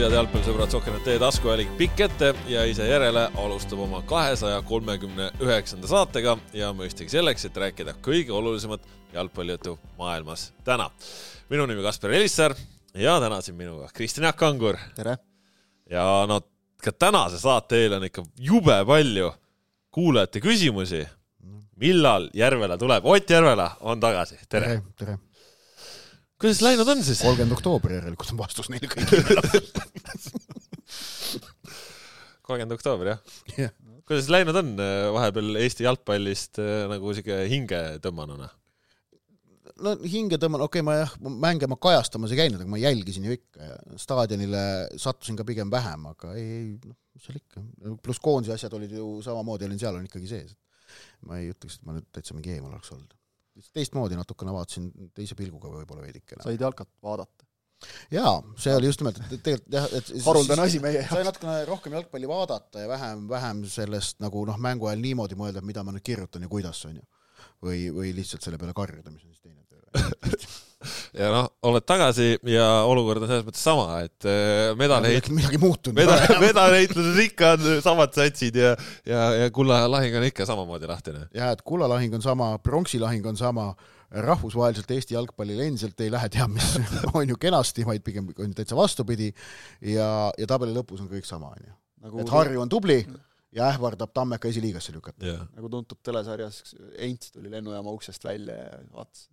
tervitus, head jalgpallisõbrad, Sokker.net taskuhääling pikk ette ja ise järele alustab oma kahesaja kolmekümne üheksanda saatega ja mõistagi selleks, et rääkida kõige olulisemat jalgpallijuttu maailmas täna. minu nimi Kaspar Elissaar ja täna siin minuga Kristjan Jaak Kangur. tere! ja no ka tänase saate eel on ikka jube palju kuulajate küsimusi. millal Järvela tuleb? Ott Järvela on tagasi, tere, tere, tere.! Kuidas läinud on siis? kolmkümmend oktoober järelikult on vastus neile kõigile kolmkümmend oktoober, jah yeah.? kuidas läinud on äh, vahepeal Eesti jalgpallist äh, nagu sihuke hinge tõmbanuna? no hinge tõmban, okei okay,, ma jah, mänge ma kajastamas ei käinud, aga ma jälgisin ju ikka ja staadionile sattusin ka pigem vähem, aga ei, ei, noh, mis seal ikka. pluss koondise asjad olid ju samamoodi, olin seal, olin ikkagi sees. ma ei ütleks, et ma nüüd täitsa mingi eemal oleks olnud teistmoodi natukene vaatasin, teise pilguga võib-olla veidikene. said jalkat vaadata? jaa, see oli just nimelt, et tegelikult jah, et haruldane asi meie jaoks. sai natukene rohkem jalgpalli vaadata ja vähem, vähem sellest nagu noh, mängu ajal niimoodi mõelda, mida ma nüüd kirjutan ja kuidas, on ju. või, või lihtsalt selle peale karjuda, mis on siis teine töö ja noh, oled tagasi ja olukord on selles mõttes sama, et äh, medaleid, midagi muutunud. medal, medaleitluses ikka on samad satsid ja, ja, ja kullalahing on ikka samamoodi lahtine. jah, et kullalahing on sama, pronksi lahing on sama, rahvusvaheliselt Eesti jalgpallil endiselt ei lähe teab mis, on ju kenasti, vaid pigem on täitsa vastupidi. Ja, ja tabeli lõpus on kõik sama, on ju. Nagu et Harju on tubli ja ähvardab Tammeka esiliigasse lükata. Yeah.. nagu tuntud telesarjas Ents tuli lennujaama uksest välja ja vaatas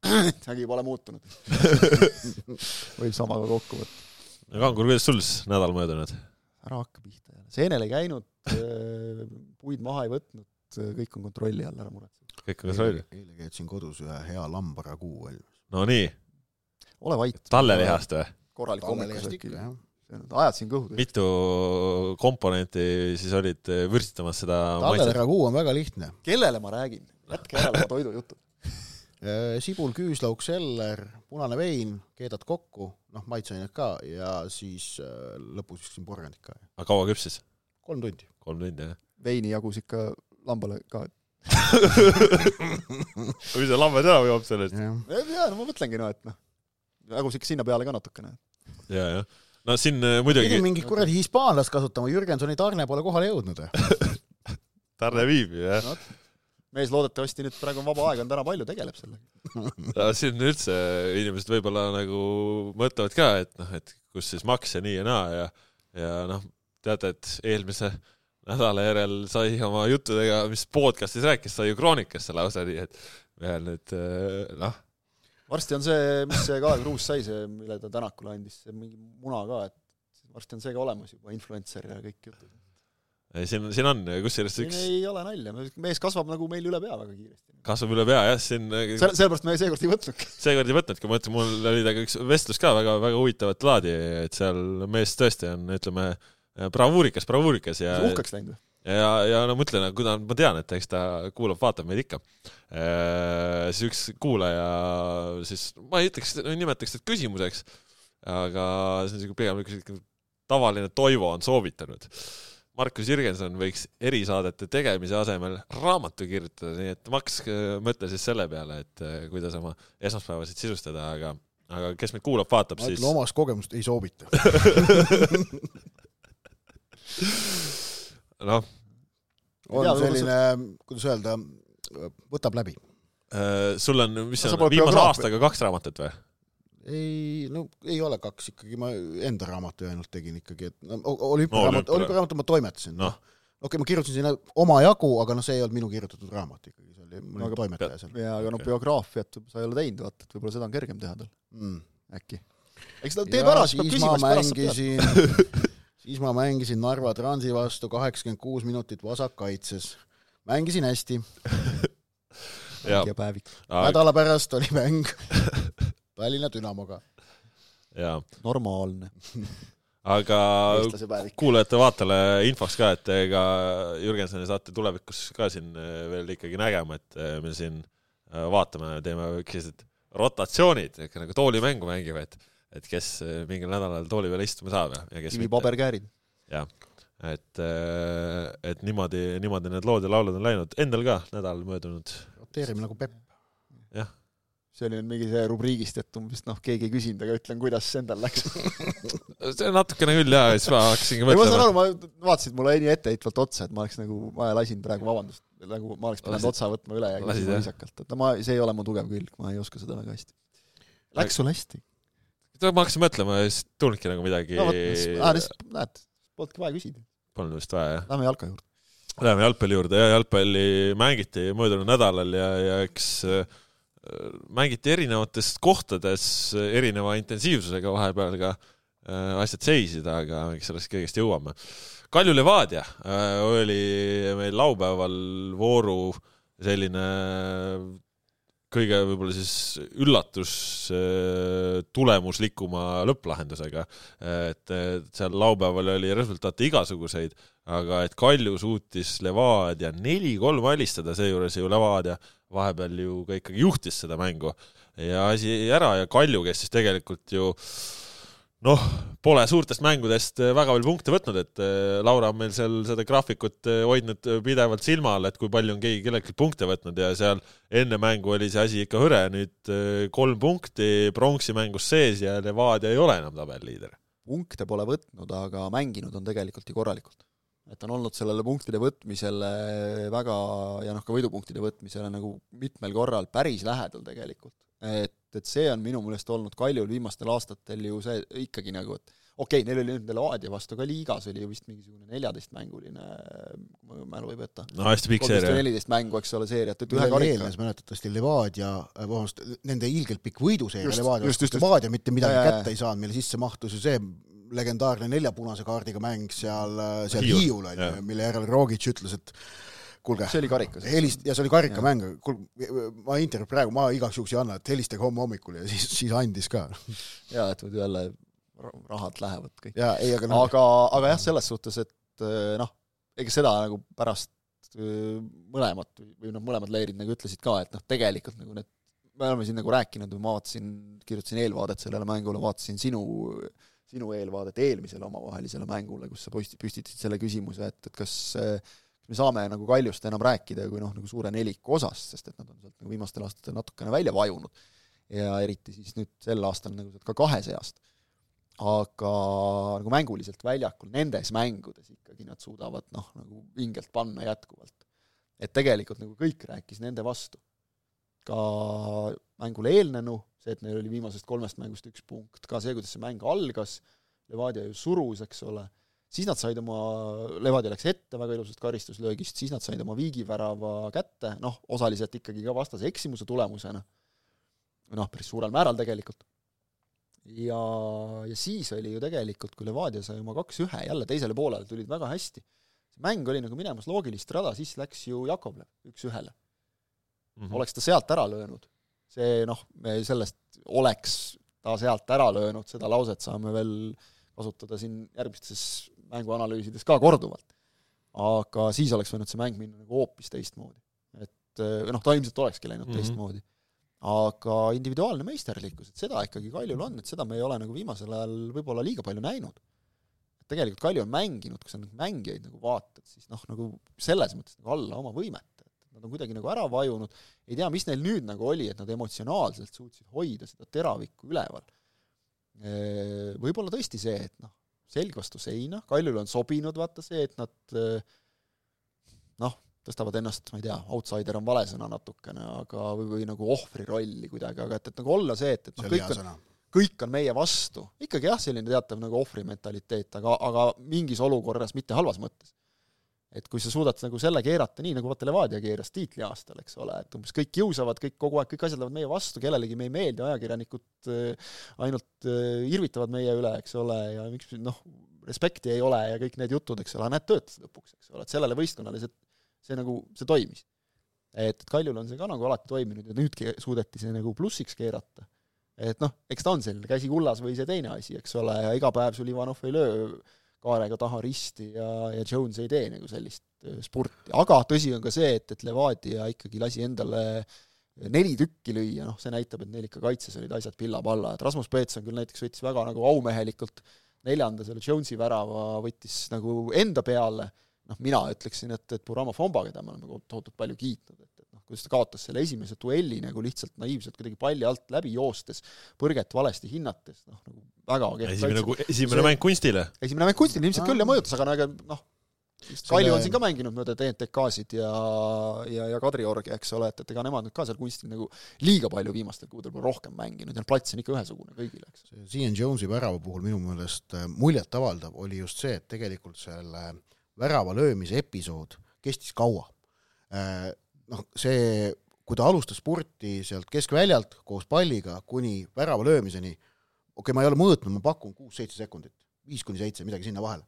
äkki pole muutunud võib samaga kokku võtta. no Kangur, kuidas sul siis nädal möödunud? ära hakka pihta jälle. seenel ei käinud, äh, puid maha ei võtnud, kõik on kontrolli all, ära muretse. kõik on kontrolli? eile keetsin kodus ühe hea lambaraguu valmis. no nii. ole vait. tallelihast või? korralik hommikusöök. ajad siin kõhu. mitu komponenti siis olid vürstitamas seda talleliraguu on väga lihtne. kellele ma räägin? jätke järele oma toidujutud Äh, sibul, küüslauk, seller, punane vein, keedad kokku, noh, maitseained ka ja siis äh, lõpus viskasin porgandit ka. aga kaua küpsis? kolm tundi. kolm tundi, jah. veini jagus ikka lambale ka või see lammas ära joob sellest? jaa, no ma mõtlengi, no et noh, jagus ikka sinna peale ka natukene. ja, jah. no siin äh, muidugi pidin mingit kuradi hispaanlast kasutama, Jürgensoni tarne pole kohale jõudnud tarne viib ju, jah no, mees loodetavasti nüüd praegu on vaba aega, on täna palju, tegeleb sellega siin üldse inimesed võib-olla nagu mõtlevad ka, et noh, et kus siis maks ja nii ja naa ja, ja noh, teate, et eelmise nädala järel sai oma juttudega, mis podcast'is rääkis, sai ju Kroonikasse lausa nii, et veel nüüd noh. varsti on see, mis see Kalev Kruus sai, see, mille ta Tänakule andis, see mingi muna ka, et varsti on see ka olemas juba, influencer ja kõik jutud siin, siin on, kusjuures üks ei ole nalja, mees kasvab nagu meil üle pea väga kiiresti. kasvab üle pea, jah, siin selle, sellepärast me seekord ei võtnudki. seekord ei võtnudki, ma ütlen, mul oli temaga üks vestlus ka väga, väga huvitavat laadi, et seal mees tõesti on, ütleme, bravuurikas, bravuurikas ja uhkeks läinud või? ja, ja no mõtlen, kuna ma tean, et eks ta kuulab, vaatab meid ikka e,, siis üks kuulaja siis, ma ei ütleks, nimetaks teda küsimuseks, aga see on siuke pigem niisugune tavaline Toivo on soovitanud Markus Jürgenson võiks erisaadete tegemise asemel raamatu kirjutada, nii et Max äh, mõtle siis selle peale, et äh, kuidas oma esmaspäevasid sisustada, aga, aga kes meid kuulab, vaatab, siis. omast kogemust ei soovita noh. on selline, kuidas öelda, võtab läbi. Äh, sul on, mis see on, viimase aastaga kaks raamatut või? Ei, no ei ole kaks ikkagi, ma enda raamatu ainult tegin ikkagi, et no olümpiaraamat no,, olümpiaraamat ma toimetasin. No.. okei okay,, ma kirjutasin sinna omajagu, aga noh, see ei olnud minu kirjutatud raamat ikkagi, see oli, ma olin toimetaja seal. jaa, aga no biograafiat sa ei ole teinud, vaata, et võib-olla seda on kergem teha tal. Mm.. äkki. eks ta teeb ära, siis peab küsima, siis ma mängisin Narva Transi vastu kaheksakümmend kuus minutit vasakkaitses. mängisin hästi. Nädala pärast oli mäng Tallinna Dünamoga. normaalne aga kuulajate-vaatajale infoks ka, et ega Jürgensoni saate tulevikus ka siin eh, veel ikkagi nägema, et eh, me siin eh, vaatame, teeme sellised rotatsioonid, ikka nagu toolimängu mängime, et et kes mingil nädalal tooli peal istuma saab ja, ja kes mitte. paberkäärid. jah, et, et niimoodi, niimoodi need lood ja laulud on läinud, endal ka nädal möödunud. roteerime nagu Pepp. jah see oli nüüd mingi see rubriigist, et umbes noh, keegi ei küsinud, aga ütlen, kuidas endal läks. see on natukene küll jaa, siis ma hakkasingi ei, ma saan mõtlema. aru, ma vaatasin, mul oli nii etteheitvalt otsa, et ma oleks nagu, ma lasin praegu, vabandust, nagu ma oleks pidanud otsa võtma üle ja küsima viisakalt, et no ma, see ei ole mu tugev külg, ma ei oska seda väga hästi. Läks sul hästi? ma hakkasin mõtlema ja siis tulnudki nagu midagi no vot, näed, polnudki vaja küsida. polnud vist vaja jah. Lähme jalka juurde. Läheme jalgpalli juurde ja jalgpalli mängiti möödunud nädalal ja, ja eks äh, mängiti erinevates kohtades äh, erineva intensiivsusega vahepeal ka äh, asjad seisid, aga eks sellest kõigest jõuame. Kalju Levadia äh, oli meil laupäeval vooru selline kõige võib-olla siis üllatus äh, tulemuslikuma lõpplahendusega. et seal laupäeval oli resultaate igasuguseid, aga et Kalju suutis Levadia neli-kolm alistada, seejuures ju Levadia vahepeal ju ka ikkagi juhtis seda mängu ja asi ära ja Kalju, kes siis tegelikult ju noh, pole suurtest mängudest väga palju punkte võtnud, et eh, Laura on meil seal seda graafikut eh, hoidnud pidevalt silma all, et kui palju on keegi kelleltki punkte võtnud ja seal enne mängu oli see asi ikka hõre, nüüd eh, kolm punkti pronksi mängus sees ja Levadia ei ole enam tabeliliider. punkte pole võtnud, aga mänginud on tegelikult ju korralikult. Et on olnud sellele punktide võtmisele väga ja noh, ka võidupunktide võtmisele nagu mitmel korral päris lähedal tegelikult. et, et see on minu meelest olnud Kaljul viimastel aastatel ju see ikkagi nagu, et okei okay,, neil oli nüüd Levadia vastu ka liigas oli ju vist mingisugune neljateistmänguline, kui mu mälu ei peta. no hästi pikk seeria. neliteist mängu, eks ole, seeriat, et ühe karika eelnes mäletatavasti Levadia, vabandust, nende ilgelt pikk võiduseeria Levadia just. Levadia mitte midagi ja. kätte ei saanud, mille sisse mahtus ju see legendaarne nelja punase kaardiga mäng seal, seal Hiiul, Hiiul on ju, mille järel Rogic ütles, et kuulge, see oli karikas. helist-, ja see oli karikamäng kuulge, ma intervjuud praegu, ma igaks juhuks ei anna, et helistage homme hommikul ja siis, siis andis ka. jaa, et muidu jälle ra- rahad lähevad kõik. ja ei, aga noh, aga, aga jah, selles suhtes, et eh, noh, ega seda nagu pärast eh, mõlemad või- või noh, mõlemad leerid nagu ütlesid ka, et noh, tegelikult nagu need, me oleme siin nagu rääkinud või ma vaatasin, kirjutasin eelvaadet sellele mängule, vaatasin sinu, sinu eelvaadet eelmisele omavahelisele mängule, kus sa posti-, püstitasid selle küsimuse, et, et kas me saame nagu Kaljust enam rääkida kui noh, nagu suure neliku osast, sest et nad on sealt nagu viimastel aastatel natukene välja vajunud. ja eriti siis nüüd sel aastal nagu sealt ka kahe seast aga nagu mänguliselt väljakul nendes mängudes ikkagi nad suudavad noh, nagu vingelt panna jätkuvalt. et tegelikult nagu kõik rääkis nende vastu. ka mängule eelnenu, see, et neil oli viimasest kolmest mängust üks punkt, ka see, kuidas see mäng algas, Levadia ju surus, eks ole, siis nad said oma, Levadia läks ette väga ilusast karistuslöögist, siis nad said oma viigivärava kätte, noh, osaliselt ikkagi ka vastase eksimuse tulemusena, noh, päris suurel määral tegelikult ja, ja siis oli ju tegelikult, kui Levadia sai oma kaks-ühe, jälle teisele poolele tulid väga hästi. see mäng oli nagu minemas loogilist rada, siis läks ju Jakovlev üks-ühele. Mhm. oleks ta sealt ära löönud, see noh, me sellest oleks ta sealt ära löönud, seda lauset saame veel kasutada siin järgmistes mänguanalüüsides ka korduvalt. aga siis oleks võinud see mäng minna nagu hoopis teistmoodi. et noh, ta ilmselt olekski läinud mm. -hmm. teistmoodi aga individuaalne meisterlikkus, et seda ikkagi Kaljul on, et seda me ei ole nagu viimasel ajal võib-olla liiga palju näinud. tegelikult Kalju on mänginud, kui sa nüüd mängijaid nagu vaatad, siis noh, nagu selles mõttes nagu alla oma võimet, et nad on kuidagi nagu ära vajunud, ei tea, mis neil nüüd nagu oli, et nad emotsionaalselt suutsid hoida seda teravikku üleval. Võib-olla tõesti see, et noh, selg vastu seina, Kaljule on sobinud vaata see, et nad noh, tõstavad ennast, ma ei tea, outsider on vale sõna natukene, aga või, või nagu ohvri rolli kuidagi, aga et, et nagu olla see, et, et noh, kõik on, kõik on meie vastu. ikkagi jah, selline teatav nagu ohvri mentaliteet, aga, aga mingis olukorras mitte halvas mõttes. Et kui sa suudad nagu selle keerata nii, nagu vaata Levadia keeras tiitli aastal, eks ole, et umbes kõik kiusavad, kõik kogu aeg, kõik asjad lähevad meie vastu, kellelegi me ei meeldi, ajakirjanikud äh, ainult äh, irvitavad meie üle, eks ole, ja miks noh, respekti ei ole ja kõik need jutud, eks ole, näed, töötas lõpuks, eks ole, et sellele võistkonnale see see nagu, see toimis. et, et Kaljul on see ka nagu alati toiminud ja nüüd ke- suudeti see nagu plussiks keerata. et noh, eks ta on selline käsi kullas või see teine asi, eks ole, ja iga päev sul Ivanov ei löö kaarega taha risti ja, ja Jones ei tee nagu sellist äh, spurti, aga tõsi on ka see, et, et Levadia ikkagi lasi endale neli tükki lüüa, noh see näitab, et neil ikka kaitses olid asjad pilla-palla, et Rasmus Peetson küll näiteks võttis väga nagu aumehelikult neljanda selle Jonesi värava võttis nagu enda peale. Noh, mina ütleksin, et, et Burama Fomba, keda me oleme tohutult palju kiitnud, et, kuidas ta kaotas selle esimese duelli nagu lihtsalt naiivselt kuidagi palli alt läbi joostes, põrget valesti hinnates, noh nagu väga kehv esimene, esimene mäng kunstile. esimene mäng kunstile ilmselt küll ja mõjutas, aga no ega noh, Kalju on siin ka mänginud mööda TNTK-sid ja, ja, ja Kadriorgi, eks ole, et, et ega nemad nüüd ka seal kunstil nagu liiga palju viimastel kuudel pole rohkem mänginud ja plats on ikka ühesugune kõigile, eks. see Ian Jones'i värava puhul minu meelest äh, muljetavaldav oli just see, et tegelikult selle värava löömise episood kestis kaua. Noh, see, kui ta alustas spurti sealt keskväljalt koos palliga kuni värava löömiseni, okei okay,, ma ei ole mõõtnud, ma pakun kuus-seitse sekundit, viis kuni seitse, midagi sinna vahele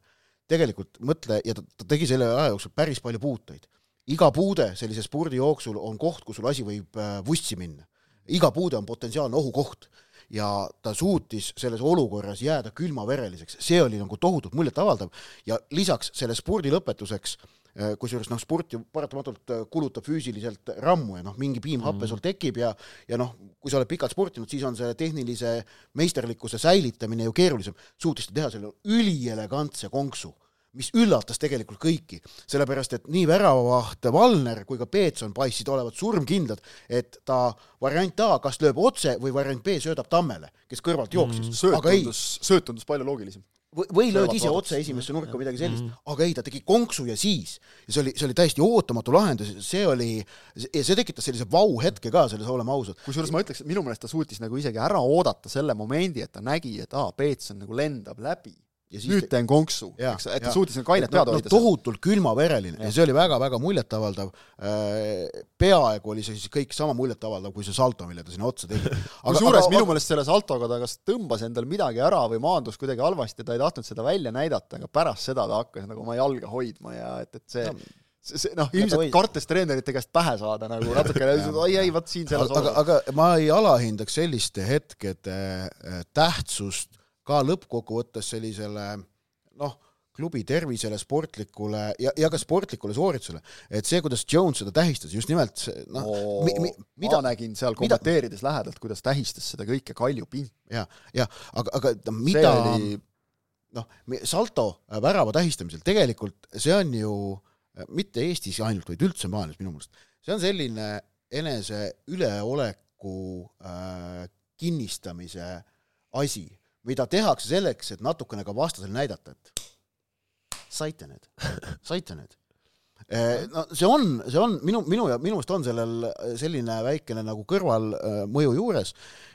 tegelikult mõtle, ja ta, ta tegi selle aja jooksul päris palju puuteid. iga puude sellise spurdi jooksul on koht, kus sul asi võib äh, vussi minna. iga puude on potentsiaalne ohukoht ja ta suutis selles olukorras jääda külmavereliseks, see oli nagu tohutult muljetavaldav ja lisaks selle spurdi lõpetuseks äh, kusjuures noh, sport ju paratamatult äh, kulutab füüsiliselt rammu ja noh, mingi piimhappe mm. sul tekib ja ja noh, kui sa oled pikalt sportinud, siis on selle tehnilise meisterlikkuse säilitamine ju keerulisem, suutis ta teha selle ülielegantse konksu mis üllatas tegelikult kõiki, sellepärast et nii väravavaht Valner kui ka Peetson paistsid olevat surmkindlad, et ta variant A kas lööb otse või variant B söödab Tammele, kes kõrvalt jooksis mm,. aga ei. sööt tundus palju loogilisem või, või lööd ise otse esimesse nurka, midagi sellist mm, -hmm. aga ei, ta tegi konksu ja siis. ja see oli, see oli täiesti ootamatu lahendus, see oli, ja see tekitas sellise vau-hetke ka selles, oleme ausad. kusjuures ma ütleks, et minu meelest ta suutis nagu isegi ära oodata selle momendi, et ta nägi, et aa, Peetson nagu lendab läbi nüüd teen konksu, eks, et ta suutis nagu kainet pead hoida no,. tohutult külmavereline ja. ja see oli väga-väga muljetavaldav. Äh, peaaegu oli see siis kõik sama muljetavaldav kui see salto, mille ta sinna otsa tegi. kusjuures minu meelest selle saltoga ta kas tõmbas endal midagi ära või maandus kuidagi halvasti, ta ei tahtnud seda välja näidata, aga pärast seda ta hakkas nagu oma jalga hoidma ja et, et see no, see, noh, ilmselt kartes treenerite käest pähe saada nagu natukene, oi ei, vot siin selles aga, aga, aga ma ei alahindaks selliste hetkede äh, tähtsust ka lõppkokkuvõttes sellisele noh, klubi tervisele, sportlikule ja, ja ka sportlikule sooritusele, et see, kuidas Jones seda tähistas, just nimelt see noh oh, mi, mi, mida ma nägin seal kommenteerides mida, lähedalt, kuidas tähistas seda kõike Kalju Pint. ja, ja aga, aga mida oli... noh, salto värava tähistamisel tegelikult see on ju mitte Eestis ainult, vaid üldse maailmas minu meelest, see on selline enese üleoleku äh, kinnistamise asi mida tehakse selleks, et natukene ka vastasele näidata, et saite need, saite need. Eh, no see on, see on minu, minu ja minu meelest on sellel selline väikene nagu kõrvalmõju juures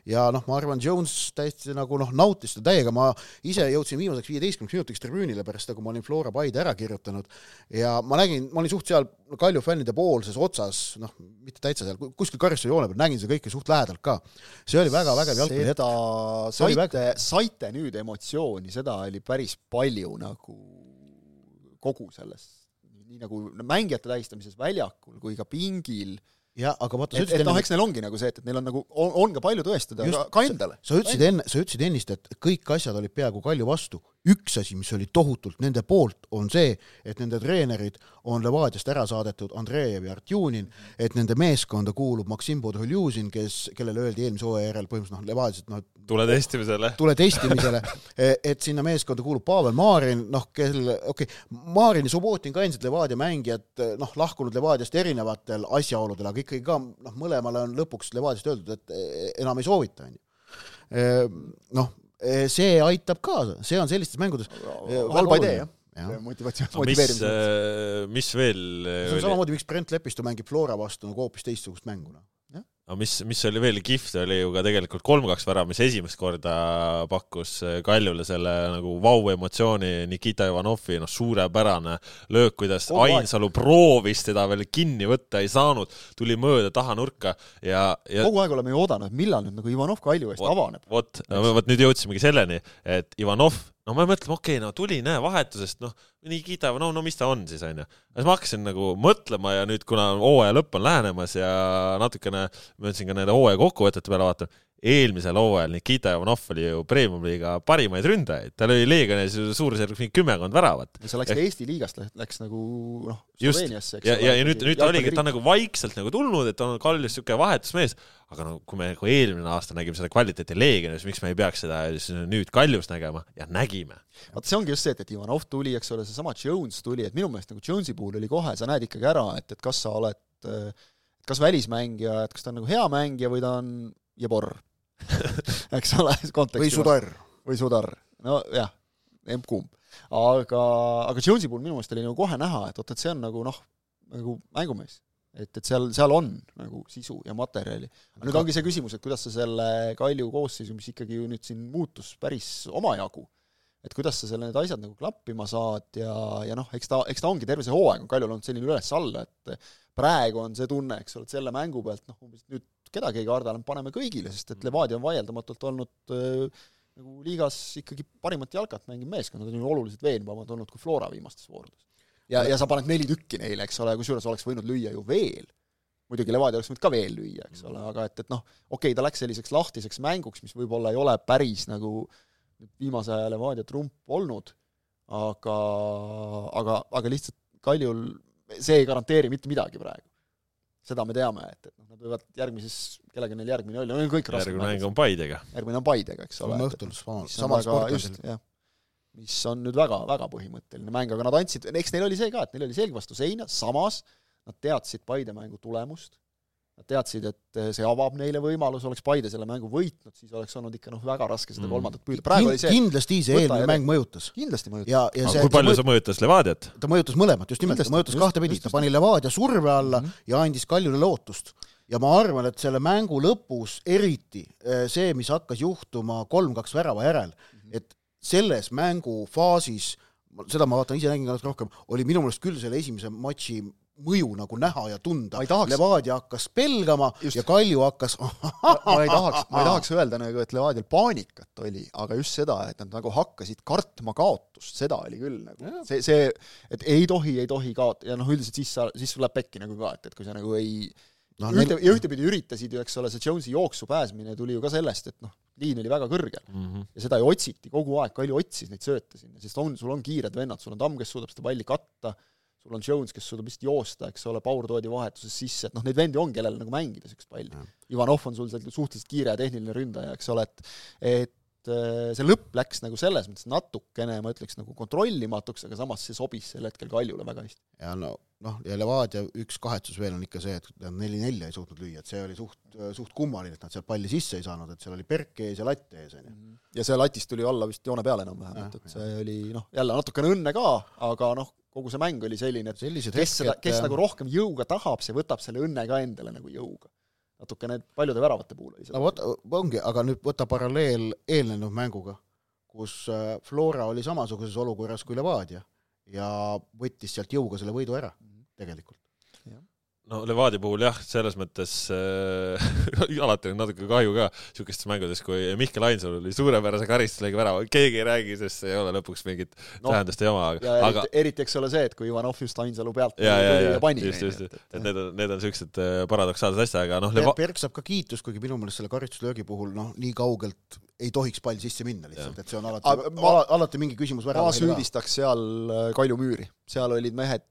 ja noh, ma arvan, Jones täiesti nagu noh, nautis seda täiega, ma ise jõudsin viimaseks viieteistkümneks minutiks tribüünile pärast seda, kui ma olin Flora Paide ära kirjutanud ja ma nägin, ma olin suht seal Kalju fännide poolses otsas, noh, mitte täitsa seal, kuskil karistusjoone peal, nägin seda kõike suht lähedalt ka. see oli väga vägev jalgpalli hetk. saite väga..., saite nüüd emotsiooni, seda oli päris palju nagu kogu selles, nii nagu mängijate tähistamises väljakul kui ka pingil jah, aga vaata, sa ütlesid enne noh, eks neil ongi nagu see, et, et neil on nagu, on ka palju tõestada just, ka, endale. sa ütlesid enne, sa ütlesid ennist, et kõik asjad olid peaaegu Kalju vastu. üks asi, mis oli tohutult nende poolt, on see, et nende treenerid on Levadiast ära saadetud Andreev ja Artjunin, et nende meeskonda kuulub Maksim Podholjuzin, kes, kellele öeldi eelmise hooaja järel põhimõtteliselt noh, Levadias, et noh, tule testimisele. tule testimisele, et sinna meeskonda kuulub Pavel Marin, noh, kel, okei okay,, Marin ja Subbotin ka endiselt Levadia mängijad, noh, lahkunud Levadiast erinevatel asjaoludel, aga ikkagi ka noh, mõlemale on lõpuks Levadiast öeldud, et e, enam ei soovita, on ju. Noh, e, see aitab kaasa, see on sellistes mängudes halba idee, jah motivatsioon, motiveerimise mõttes. mis veel? see on samamoodi, miks Brent Lepistu mängib Flora vastu nagu hoopis teistsugust mängu, noh no mis, mis oli veel kihvt, oli ju ka tegelikult kolm-kaks värav, mis esimest korda pakkus Kaljule selle nagu vau-emotsiooni Nikita Ivanovi, noh, suurepärane löök, kuidas Kogu Ainsalu proovis teda veel kinni võtta, ei saanud, tuli mööda tahanurka ja, ja kogu aeg oleme ju oodanud, millal nüüd nagu Ivanov Kalju eest avaneb. vot, vot nüüd jõudsimegi selleni, et Ivanov no ma mõtlen, okei okay,, no tuli, näe, vahetusest, noh, nii kiidab, no, no mis ta on siis, onju. siis ma hakkasin nagu mõtlema ja nüüd, kuna hooaja lõpp on lähenemas ja natukene, ma ütlesin ka nende hooaja kokkuvõtete peale vaatan, eelmisel hooajal Nikita Ivanov oli ju Premium-liiga parimaid ründajaid, tal oli Leegionis suurusjärgus mingi kümmekond väravat. see läks ka Eesti liigast, läks nagu noh, Sloveeniasse, eks ja, ja, ja nüüd, nüüd oligi, et ta on nagu vaikselt nagu tulnud, et ta on Kaljus niisugune vahetusmees, aga no kui me nagu eelmine aasta nägime seda kvaliteeti Leegionis, miks me ei peaks seda nüüd Kaljus nägema? Ja nägime. vaat see ongi just see, et, et Ivanov tuli, eks ole, seesama Jones tuli, et minu meelest nagu Jonesi puhul oli kohe, sa näed ikkagi ära, et, et kas sa oled kas välismängija, et kas ta on nagu hea mängija või ta on Jebor eks ole, konteksti või Sudar. või Sudar, nojah, emb-kumb. aga, aga Jonesi puhul minu meelest oli nagu kohe näha, et oot, et see on nagu noh, nagu mängumees. et, et seal, seal on nagu sisu ja materjali. aga nüüd ongi see küsimus, et kuidas sa selle Kalju koosseisu, mis ikkagi ju nüüd siin muutus päris omajagu, et kuidas sa selle, need asjad nagu klappima saad ja, ja noh, eks ta, eks ta ongi terve see hooaeg on Kaljul olnud selline üles-alla, et praegu on see tunne, eks ole, et selle mängu pealt noh, umbes nüüd kedagi ei karda, paneme kõigile, sest et Levadia on vaieldamatult olnud nagu liigas ikkagi parimat jalkat mängiv meeskond, nad on ju oluliselt veenvamad olnud kui Flora viimastes voorudes. ja, ja sa paned neli tükki neile, eks ole, kusjuures oleks võinud lüüa ju veel. muidugi Levadia oleks võinud ka veel lüüa, eks ole, aga et, et noh, okei okay,, ta läks selliseks lahtiseks mänguks, mis võib-olla ei ole päris nagu viimase aja Levadia trump olnud, aga, aga, aga lihtsalt Kaljul see ei garanteeri mitte midagi praegu seda me teame, et, et noh, nad võivad järgmises, kellega neil järgmine oli, neil kõik järgmine mäng on Paidega. järgmine on Paidega, eks ole. homme õhtul samal spordil. jah, mis on nüüd väga, väga põhimõtteline mäng, aga nad andsid, eks neil oli see ka, et neil oli selg vastu seina, samas nad teadsid Paide mängu tulemust Nad teadsid, et eh, see avab neile võimaluse, oleks Paide selle mängu võitnud, siis oleks olnud ikka noh, väga raske seda mm. kolmandat püüda. praegu oli see kindlasti see eelmine mäng mõjutas. kindlasti mõjutas. ja, ja see, kui palju see mõjutas Levadiat? ta mõjutas mõlemat, just nimelt, ta mõjutas kahtepidi, ta pani Levadia surve alla mm -hmm. ja andis Kaljule lootust. ja ma arvan, et selle mängu lõpus eriti eh, see, mis hakkas juhtuma kolm-kaks värava järel mm, -hmm. et selles mängufaasis seda ma vaatan, ise nägin ka natuke rohkem, oli minu meelest küll selle esimese matši mõju nagu näha ja tunda. Levadia hakkas pelgama just. ja Kalju hakkas ma ei tahaks, ma ei tahaks öelda nagu, et Levadial paanikat oli, aga just seda, et nad nagu hakkasid kartma kaotust, seda oli küll nagu, see, see, et ei tohi, ei tohi kaot- ja noh, üldiselt siis sa, siis sul läheb pekki nagu ka, et, et kui sa nagu ei no, ühte neil..., ja ühtepidi üritasid ju, eks ole, see Jonesi jooksu pääsmine tuli ju ka sellest, et noh, liin oli väga kõrgel mm. -hmm. ja seda ju otsiti kogu aeg, Kalju otsis neid sööte sinna, sest on, sul on kiired vennad, sul on Tamm, kes suudab seda palli katta, sul on Jones, kes suudab vist joosta, eks ole, Paur toodi vahetuses sisse, et noh, neid vendi on, kellel nagu mängida niisugust palli. Ivanov on sul seal suhteliselt kiire ja tehniline ründaja, eks ole, et et äh, see lõpp läks nagu selles mõttes natukene, ma ütleks, nagu kontrollimatuks, aga samas see sobis sel hetkel Kaljule väga hästi. ja no noh, ja Levadia üks kahetsus veel on ikka see, et nad neli-nelja ei suutnud lüüa, et see oli suht, suht kummaline, et nad sealt palli sisse ei saanud, et seal oli Berk ees ja latt ees, on ju. Ja see latist tuli alla vist joone peale enam-vähem, et, et see oli noh, jälle natukene õnne ka, aga noh, kogu see mäng oli selline, et Sellised kes seda, kes nagu rohkem jõuga tahab, see võtab selle õnne ka endale nagu jõuga. natukene paljude väravate puhul oli seda. no vot, ongi, aga nüüd võta paralleel eelnenud mänguga, kus äh, Flora oli samasuguses olukorras kui Levadia ja võttis sealt jõuga selle võidu ära -hmm. tegelikult no Levadia puhul jah, selles mõttes äh, alati on natuke kahju ka niisugustes mängudes, kui Mihkel Ainsalu oli suurepärase karistusega värava, keegi ei räägi, sest see ei ole lõpuks mingit no, tähendust ei oma, aga, aga eriti, eriti eks ole see, et kui Ivanov just Ainsalu pealt ja, ja, ja, ja pani just, just, et, et need on, need on niisugused äh, paradoksaalsed asjad, aga noh Leva... Berg saab ka kiitust, kuigi minu meelest selle karistuslöögi puhul noh, nii kaugelt ei tohiks pall sisse minna lihtsalt, et see on alati, ma, alati mingi küsimus ma süüdistaks seal äh, Kalju Müüri, seal olid mehed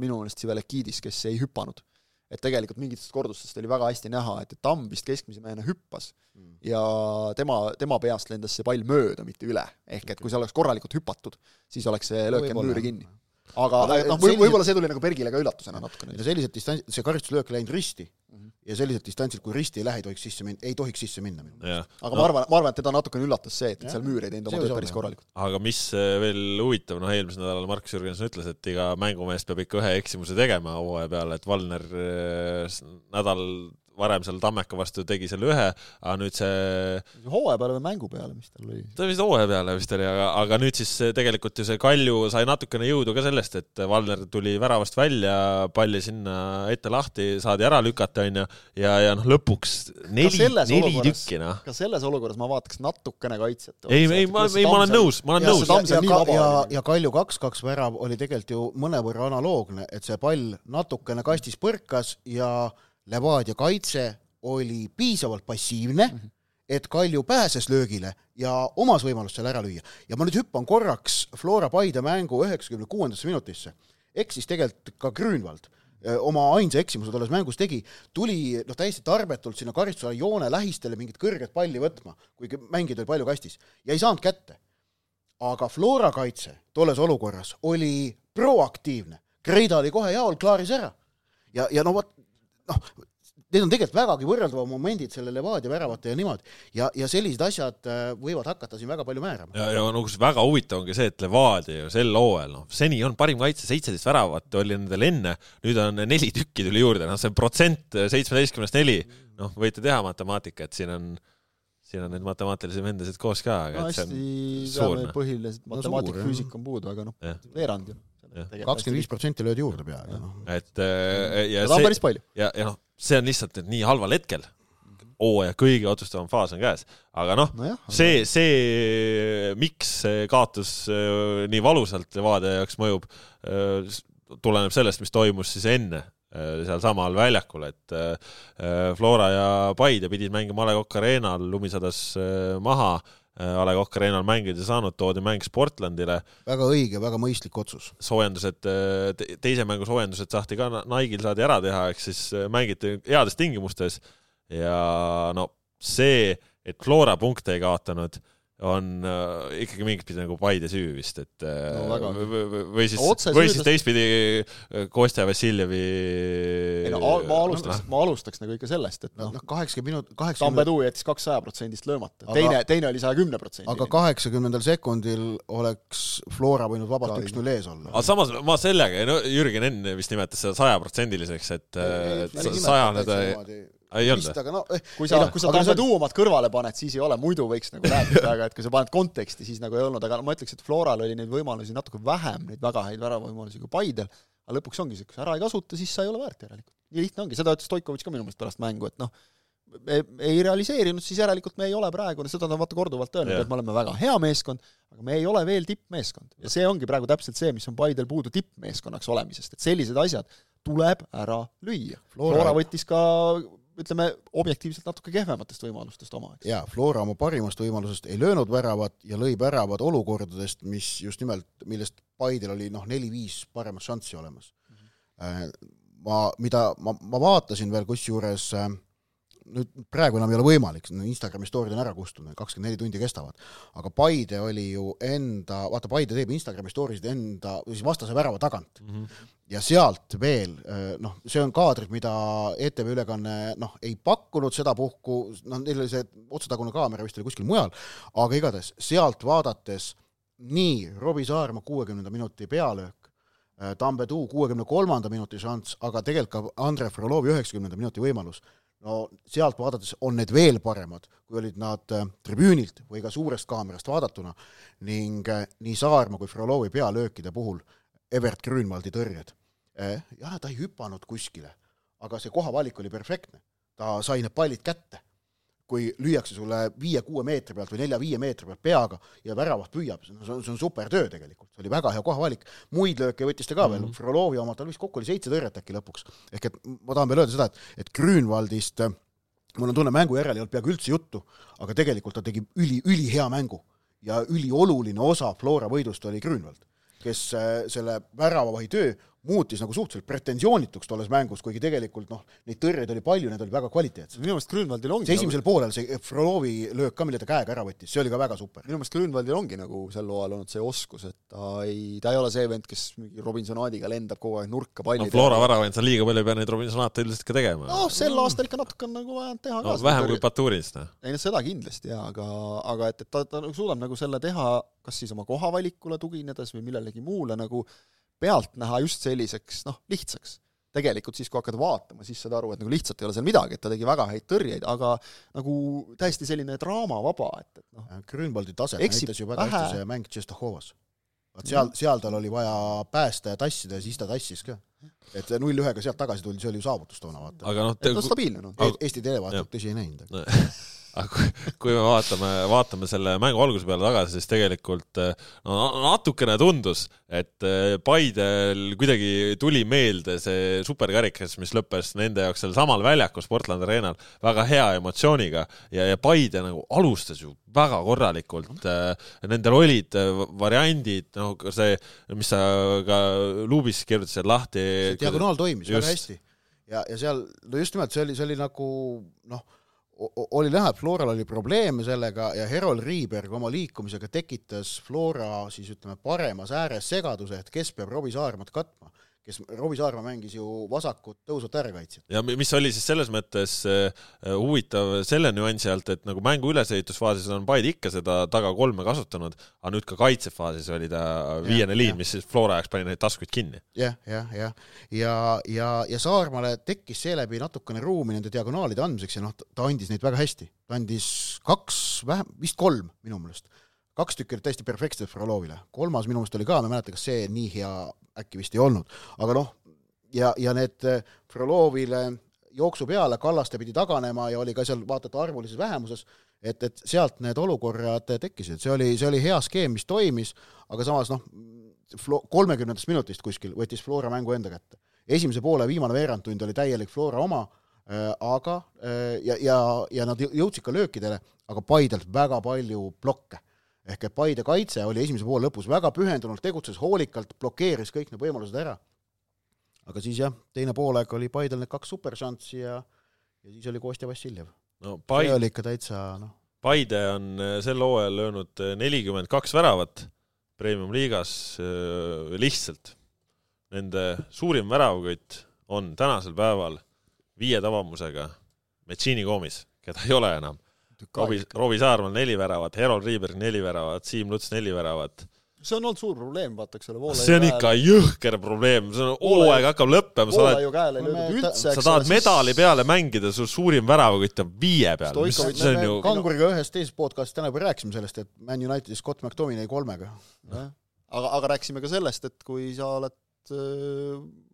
minu meelest Sivelekidis, kes ei hüpanud et tegelikult mingitest kordustest oli väga hästi näha, et, et Tamm vist keskmise mehena hüppas mm. ja tema, tema peast lendas see pall mööda, mitte üle. ehk et kui see oleks korralikult hüpatud, siis oleks see löök jäänud müüri kinni. aga noh, võib-olla see tuli nagu Bergile ka üllatusena natukene. sellised distants, see karistuslöök läinud risti mm, -hmm ja sellised distantsid, kui risti ei lähe, ei tohiks sisse minna, ei tohiks sisse minna. aga no. ma arvan, ma arvan, et teda natukene üllatas see, et, et seal müür ei teinud oma tööd päris korralikult. aga mis äh, veel huvitav, noh eelmisel nädalal Markus Jürgenson ütles, et iga mängumees peab ikka ühe eksimuse tegema hooaja peale, et Valner äh, nädal varem seal Tammeka vastu tegi selle ühe, aga nüüd see hooaja peale või mängu peale, mis tal oli? ta vist hooaja peale vist oli, aga, aga nüüd siis tegelikult ju see Kalju sai natukene jõudu ka sellest, et Valner tuli väravast välja, palli sinna ette lahti, saadi ära lükata, onju, ja, ja noh, lõpuks neli, neli tükki, noh. ka selles olukorras ma vaataks natukene kaitset. ei, ei, ma, ei, ma olen nõus, ma olen nõus. ja, ja, ja, ja Kalju kaks-kaks värav oli tegelikult ju mõnevõrra analoogne, et see pall natukene kastis põrkas ja Levadia kaitse oli piisavalt passiivne mm, -hmm. et Kalju pääses löögile ja omas võimalust seal ära lüüa. ja ma nüüd hüppan korraks Flora Paide mängu üheksakümne kuuendasse minutisse. eksis tegelikult ka Grünwald oma ainsa eksimuse tolles mängus tegi, tuli noh, täiesti tarbetult sinna karistusala joone lähistele mingit kõrget palli võtma, kuigi mängijaid oli palju kastis ja ei saanud kätte. aga Flora kaitse tolles olukorras oli proaktiivne, Kreida oli kohe jaol, klaaris ära. ja, ja no vot, noh, need on tegelikult vägagi võrreldavad momendid selle Levadia väravate ja niimoodi ja, ja sellised asjad äh, võivad hakata siin väga palju määrama. ja, ja no kus väga huvitav ongi see, et Levadia ju sel hooajal, noh, seni on parim kaitse, seitseteist väravat oli nendel enne, nüüd on neli tükki tuli juurde, noh, see protsent seitsmeteistkümnest neli, noh, võite teha matemaatikat, siin on, siin on neid matemaatilisi vendasid koos ka, no aga et see on suur, noh. põhilised No matemaatika suur, jah. füüsika on puudu, aga noh veerand ju. Kakskümmend viis protsenti löödi juurde peaaegu, noh. et äh, ja seda on see, päris palju. ja, ja noh, see on lihtsalt nüüd nii halval hetkel, hooaja kõige otsustavam faas on käes, aga noh, nojah, see, see, miks see kaotus äh, nii valusalt Levadia jaoks mõjub, tuleneb sellest, mis toimus siis enne äh, sealsamal väljakul, et äh, Flora ja Paide pidid mängima A Le Coq Arena'l, lumi sadas äh, maha, A Le Coq Arena'l mängida saanud, toodi mäng Sportlandile, väga õige, väga mõistlik otsus. soojendused, teise mängu soojendused saati ka Naigil saadi ära teha, ehk siis äh, mängiti heades tingimustes ja no see, et Flora punkte ei kaotanud, on äh, ikkagi mingit pidi nagu Paide süü vist, et äh, No või, või, siis, või süüdlast- siis teistpidi äh, Kostja Vassiljevi ei no ma alustaks, ma alustaks nagu ikka sellest, et noh noh, kaheksakümmend minut, kaheksakümmend, Tambetuu jättis kaks sajaprotsendist löömata, Aga- teine, teine oli saja kümne protsendi. aga kaheksakümnendal sekundil oleks Flora võinud vabalt üks-null ees olla. Aga. samas ma sellega, no Jürgen enne vist nimetas seda sajaprotsendiliseks, et et sajane ta ei, olnud. aga no eh, kui sa noh,, kui sa aga on- Tambetuu omad kõrvale paned, siis ei ole, muidu võiks nagu rääkida, aga et kui sa paned konteksti, siis nagu ei olnud, aga ma ütleks, et Floral oli neid võimalusi natuke vähem, neid väga häid väravavõimalusi kui Paidel, aga lõpuks ongi see, kui sa ära ei kasuta, siis sa ei ole väärt järelikult. nii lihtne ongi, seda ütles Stoikovitš ka minu meelest pärast mängu, et noh, me ei realiseerinud, siis järelikult me ei ole praegu, seda ta on vaata korduvalt öelnud et me oleme väga hea meeskond, aga me ei ole veel tippmeeskond. ja see ongi praegu täpselt see, mis on Paidel puudu tippmeeskonnaks olemisest, et sellised asjad tuleb ära lüüa. Flora võttis ka ütleme, objektiivselt natuke kehvematest võimalustest oma, eks. jaa, Flora oma parimast võimalusest ei löönud väravat ja lõi väravad olukordadest, mis just nimelt, millest Paidel oli noh, neli-viis paremat šanssi olemas. ma, mida ma, ma vaatasin veel kusjuures äh, nüüd praegu enam ei ole võimalik, Instagrami story'd on ära kustunud, kakskümmend neli tundi kestavad, aga Paide oli ju enda, vaata Paide teeb Instagrami story sid enda, siis vastase värava tagant. Ja sealt veel noh, see on kaadrid, mida ETV ülekanne noh, ei pakkunud sedapuhku, noh, neil oli see otsetagune kaamera vist oli kuskil mujal, aga igatahes sealt vaadates nii Robbie Saarma kuuekümnenda minuti pealöök, Tambetuu kuuekümne kolmanda minuti šanss, aga tegelikult ka Andrei Frolovi üheksakümnenda minuti võimalus, no sealt vaadates on need veel paremad, kui olid nad äh, tribüünilt või ka suurest kaamerast vaadatuna ning äh, nii Saarma kui Frolovi pealöökide puhul Evert Grünwaldi tõrjed. jah, ta ei hüpanud kuskile, aga see kohavalik oli perfektne. ta sai need pallid kätte. Kui lüüakse sulle viie-kuue meetri pealt või nelja-viie meetri pealt peaga ja väravat püüab, see on, see on super töö tegelikult, see oli väga hea kohavalik. muid lööke võttis ta ka veel mm, -hmm. Frolovi oma, tal vist kokku oli seitse tõrjet äkki lõpuks. ehk et ma tahan veel öelda seda, et, et Grünwaldist äh, mul on tunne, mängu järel ei olnud peaaegu üldse juttu, aga tegelikult ta tegi üli, ülihea mängu ja ülioluline osa Flora võidust oli Grünwald, kes äh, selle väravavahi töö muutis nagu suhteliselt pretensioonituks tolles mängus, kuigi tegelikult noh, neid tõrjeid oli palju, need olid väga kvaliteetsed. minu meelest Grünwaldil ongi see esimesel poolel, see Frolovi löök ka, mille ta käega ära võttis, see oli ka väga super. minu meelest Grünwaldil ongi nagu sel hooajal olnud see oskus, et ta ei, ta ei ole see vend, kes mingi Robinsonaadiga lendab kogu aeg nurka palli no Flora väravaid sa liiga palju ei pea neid Robinsonate üldiselt ka tegema. noh, sel aastal ikka natuke on nagu vaja teha no, ka vähem kui Baturist, noh. ei no seda kindlasti jaa, aga, aga et, et ta, ta nagu suudab nagu selle teha kas siis oma kohavalikule tuginedes või millelegi muule nagu pealt näha just selliseks noh, lihtsaks. tegelikult siis, kui hakkad vaatama, siis saad aru, et nagu lihtsalt ei ole seal midagi, et ta tegi väga häid tõrjeid, aga nagu täiesti selline draamavaba, et, et noh, Grünwaldi taset näitas ju väga vähe. hästi see mäng Tšehhovaas. vaat seal, seal tal oli vaja päästa ja tassida ja siis ta tassis ka. et null ühega sealt tagasi tuli, see oli ju saavutus toona, vaata. aga noh, ta on stabiilne noh. Aga- Eesti televaatajad tõsi ei näinud. aga kui, me vaatame, vaatame selle mängu alguse peale tagasi, siis tegelikult eh, no natukene tundus, et eh, Paidel kuidagi tuli meelde see superkarikas, mis lõppes nende jaoks seal samal väljakul Sportland Arenal väga hea emotsiooniga ja, ja Paide nagu alustas ju väga korralikult. Nendel olid eh, variandid, noh, ka see, mis sa ka luubis kirjutasid lahti. diagonaal toimis Just. väga hästi. ja, ja seal, no just nimelt see oli, see oli nagu noh, oli näha, et Floral oli probleeme sellega ja Herol Riiberg oma liikumisega tekitas Flora siis ütleme paremas ääres segaduse, et kes peab Robbie Saarmat katma, kes Robbie Saarma mängis ju vasakut tõusvat äärekaitsjat. ja mi- mis oli siis selles mõttes äh, huvitav selle nüansi alt, et nagu mängu ülesehitusfaasis on Paide ikka seda taga kolme kasutanud, aga nüüd ka kaitsefaasis oli ta viiene liin, mis siis Flora jaoks pani neid taskuid kinni. jah, jah, jah. ja, ja, ja Saarmale tekkis seeläbi natukene ruumi nende diagonaalide andmiseks ja noh, ta andis neid väga hästi. ta andis kaks, vähem, vist kolm minu meelest. Kaks tükki olid täiesti perfektsed Frolovile, kolmas minu meelest oli ka, ma ei mäleta, kas see nii hea äkki vist ei olnud, aga noh, ja, ja need Frolovile jooksu peale, Kallaste pidi taganema ja oli ka seal vaata et arvulises vähemuses, et, et sealt need olukorrad tekkisid, see oli, see oli hea skeem, mis toimis, aga samas noh, kolmekümnendast minutist kuskil võttis Flora mängu enda kätte. esimese poole viimane veerandtund oli täielik Flora oma, aga äh, ja, ja, ja nad jõudsid ka löökidele, aga Paidelt väga palju blokke. Ehk et Paide kaitse oli esimese poole lõpus väga pühendunult, tegutses hoolikalt, blokeeris kõik need võimalused ära. aga siis jah, teine poolaeg oli Paidel need kaks superšanssi ja, ja siis oli Kostja Vassiljev. no see oli ikka täitsa noh, Paide on äh, sel hooajal löönud nelikümmend kaks väravat premium-liigas äh, lihtsalt. Nende suurim väravakott on tänasel päeval viie tabamusega Metšiini koomis, keda ei ole enam. Robbie, Robbie Saarmal neli väravat, Herol Riiberg neli väravat, Siim Luts neli väravat. see on olnud suur probleem, vaata, eks ole, Voolaia see on ikka jõhker probleem, see on, hooaeg hakkab lõppema, sa oled, No üldse, sa tahad medali peale mängida, sul suurim väravakott on viie peal, ju, Kanguriga ühes teises podcastis täna juba rääkisime sellest, et Man Unitedi Scott McTominay kolmega. jah, aga, aga rääkisime ka sellest, et kui sa oled,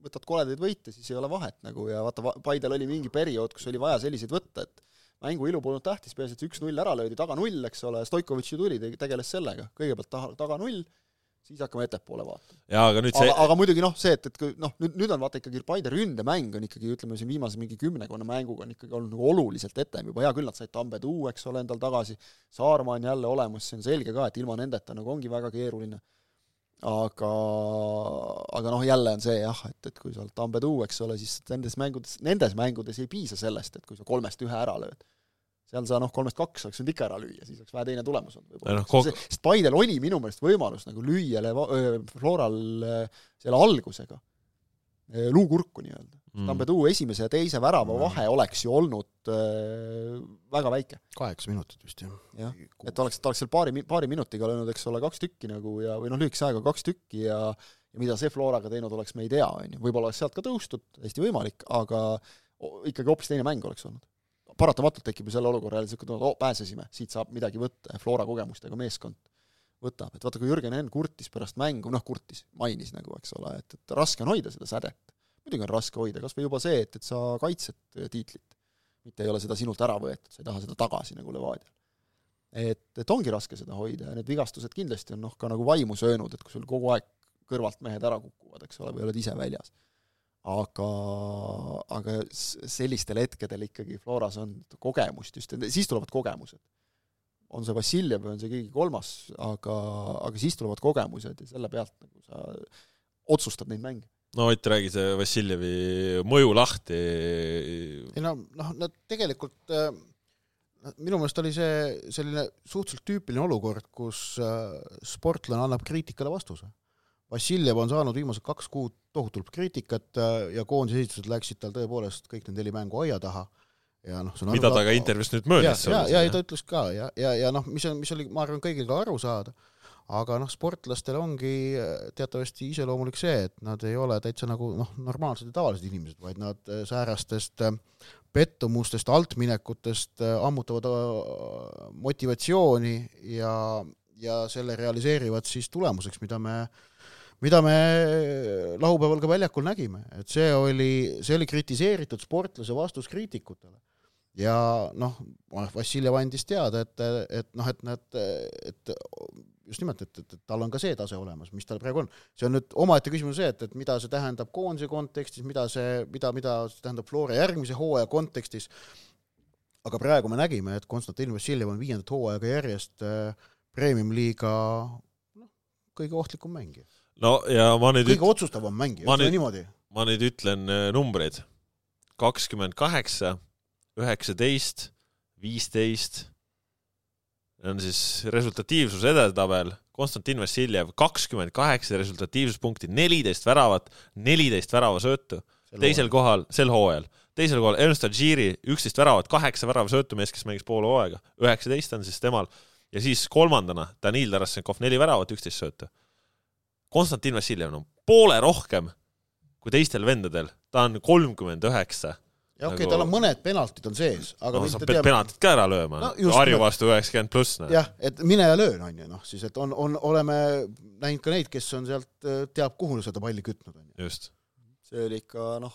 võtad koledaid võite, siis ei ole vahet nagu ja vaata, Paidel oli mingi periood, kus oli vaja selliseid võtta, et mängu ilu polnud tähtis, peaasi, et see üks-null ära löödi, taga null, eks ole, Stoikovitš ju tuli, tegeles sellega, kõigepealt taha, taga null, siis hakkame ettepoole vaatama. aga nüüd see aga, aga muidugi noh, see, et, et kui noh, nüüd, nüüd on vaata ikkagi Paide ründemäng on ikkagi ütleme siin viimase mingi kümnekonna mänguga on ikkagi olnud nagu oluliselt etem juba, hea küll, nad said Tambetuu, eks ole, endal tagasi, Saarma on jälle olemas, see on selge ka, et ilma nendeta nagu ongi väga keeruline. aga, aga noh, jälle on see jah, et, et kui sa oled Tambetuu, eks ole, siis nendes mängudes, nendes mängudes ei piisa sellest, et kui sa kolmest ühe ära lööd seal sa noh, kolmest kaks oleks võinud ikka ära lüüa, siis oleks vähe teine tulemus olnud võib-olla kok-. sest Paidel oli minu meelest võimalus nagu lüüa Leva-, Floral selle algusega luukurku nii-öelda mm.. Tambetuu esimese ja teise värava Mm. vahe oleks ju olnud äh, väga väike. kaheksa minutit vist jah Jah, et oleks, ta oleks seal paari, paari minutiga löönud, eks ole, kaks tükki nagu ja, või noh, lühikese ajaga kaks tükki ja ja mida see Floraga teinud oleks, me ei tea, on ju, võib-olla oleks sealt ka tõustud, täiesti võimalik, aga ikkagi hoopis teine mäng oleks olnud. Paratamatult tekib ju selle olukorra jälle niisugune, et oo, pääsesime, siit saab midagi võtta ja Flora kogemustega meeskond võtab, et vaata, kui Jürgen Henn kurtis pärast mängu, noh kurtis, mainis nagu, eks ole, et, et raske on hoida seda sädet. muidugi on raske hoida, kas või juba see, et, et sa kaitsed tiitlit, mitte ei ole seda sinult ära võetud, sa ei taha seda tagasi nagu Levadial et, et ongi raske seda hoida ja need vigastused kindlasti on noh, ka nagu vaimu söönud, et kui sul kogu aeg kõrvalt mehed ära kukuvad, eks ole, või oled ise väljas. aga, aga sellistel hetkedel ikkagi Floras on kogemust just, siis tulevad kogemused. on see Vassiljev või on see keegi kolmas, aga, aga siis tulevad kogemused ja selle pealt nagu sa otsustad neid mänge. no Ott, räägi see Vassiljevi mõju lahti. ei no noh, nad tegelikult äh, minu meelest oli see selline suhteliselt tüüpiline olukord, kus äh, sportlane annab kriitikale vastuse. Vassiljev on saanud viimased kaks kuud tohutult kriitikat äh, ja koondise esitused läksid tal tõepoolest kõik need neli mängu aia taha ja noh, see on mida ta ka intervjuus nüüd möönis. ja, ja, ja ta ütles ka ja, ja, ja noh, mis on, mis oli, ma arvan, kõigil ka aru saada, aga noh, sportlastel ongi äh, teatavasti iseloomulik see, et nad ei ole täitsa nagu noh, normaalsed ja tavalised inimesed, vaid nad äh, säärastest äh, pettumustest, altminekutest äh, ammutavad äh, motivatsiooni ja, ja selle realiseerivad siis tulemuseks, mida me mida me laupäeval ka väljakul nägime, et see oli, see oli kritiseeritud sportlase vastus kriitikutele ja noh, Vassiljev andis teada, et, et noh, et nad, et just nimelt, et, et, et tal on ka see tase olemas, mis tal praegu on. see on nüüd omaette küsimus see, et, et mida see tähendab koondise kontekstis, mida see, mida, mida see tähendab Flora järgmise hooaja kontekstis, aga praegu me nägime, et Konstantin Vassiljev on viiendat hooaega järjest äh, premium-liiga noh, kõige ohtlikum mängija. No ja ma nüüd kõige otsustavam mängija, ütleme nüüd- niimoodi. ma nüüd ütlen äh, numbreid. kakskümmend kaheksa, üheksateist, viisteist, on siis resultatiivsuse edetabel, Konstantin Vassiljev kakskümmend kaheksa resultatiivsuspunkti, neliteist väravat, neliteist väravasöötu, teisel kohal sel hooajal, teisel kohal Ernst Algiri üksteist väravat, kaheksa väravasöötu mees, kes mängis poole hooaega, üheksateist on siis temal. Ja siis kolmandana Danil Tarasenkov neli väravat, üksteist söötu. Konstantin Vassiljev on poole rohkem kui teistel vendadel, ta on kolmkümmend üheksa. ja okei okay, nagu-, tal on mõned penaltid on sees, aga no sa pead teab, penaltid ka ära lööma No Harju vastu üheksakümmend pluss, noh. jah, et mine ja löön, on ju, noh siis, et on, on, oleme näinud ka neid, kes on sealt äh, teab kuhu seda palli kütnud, on ju. just. see oli ikka noh,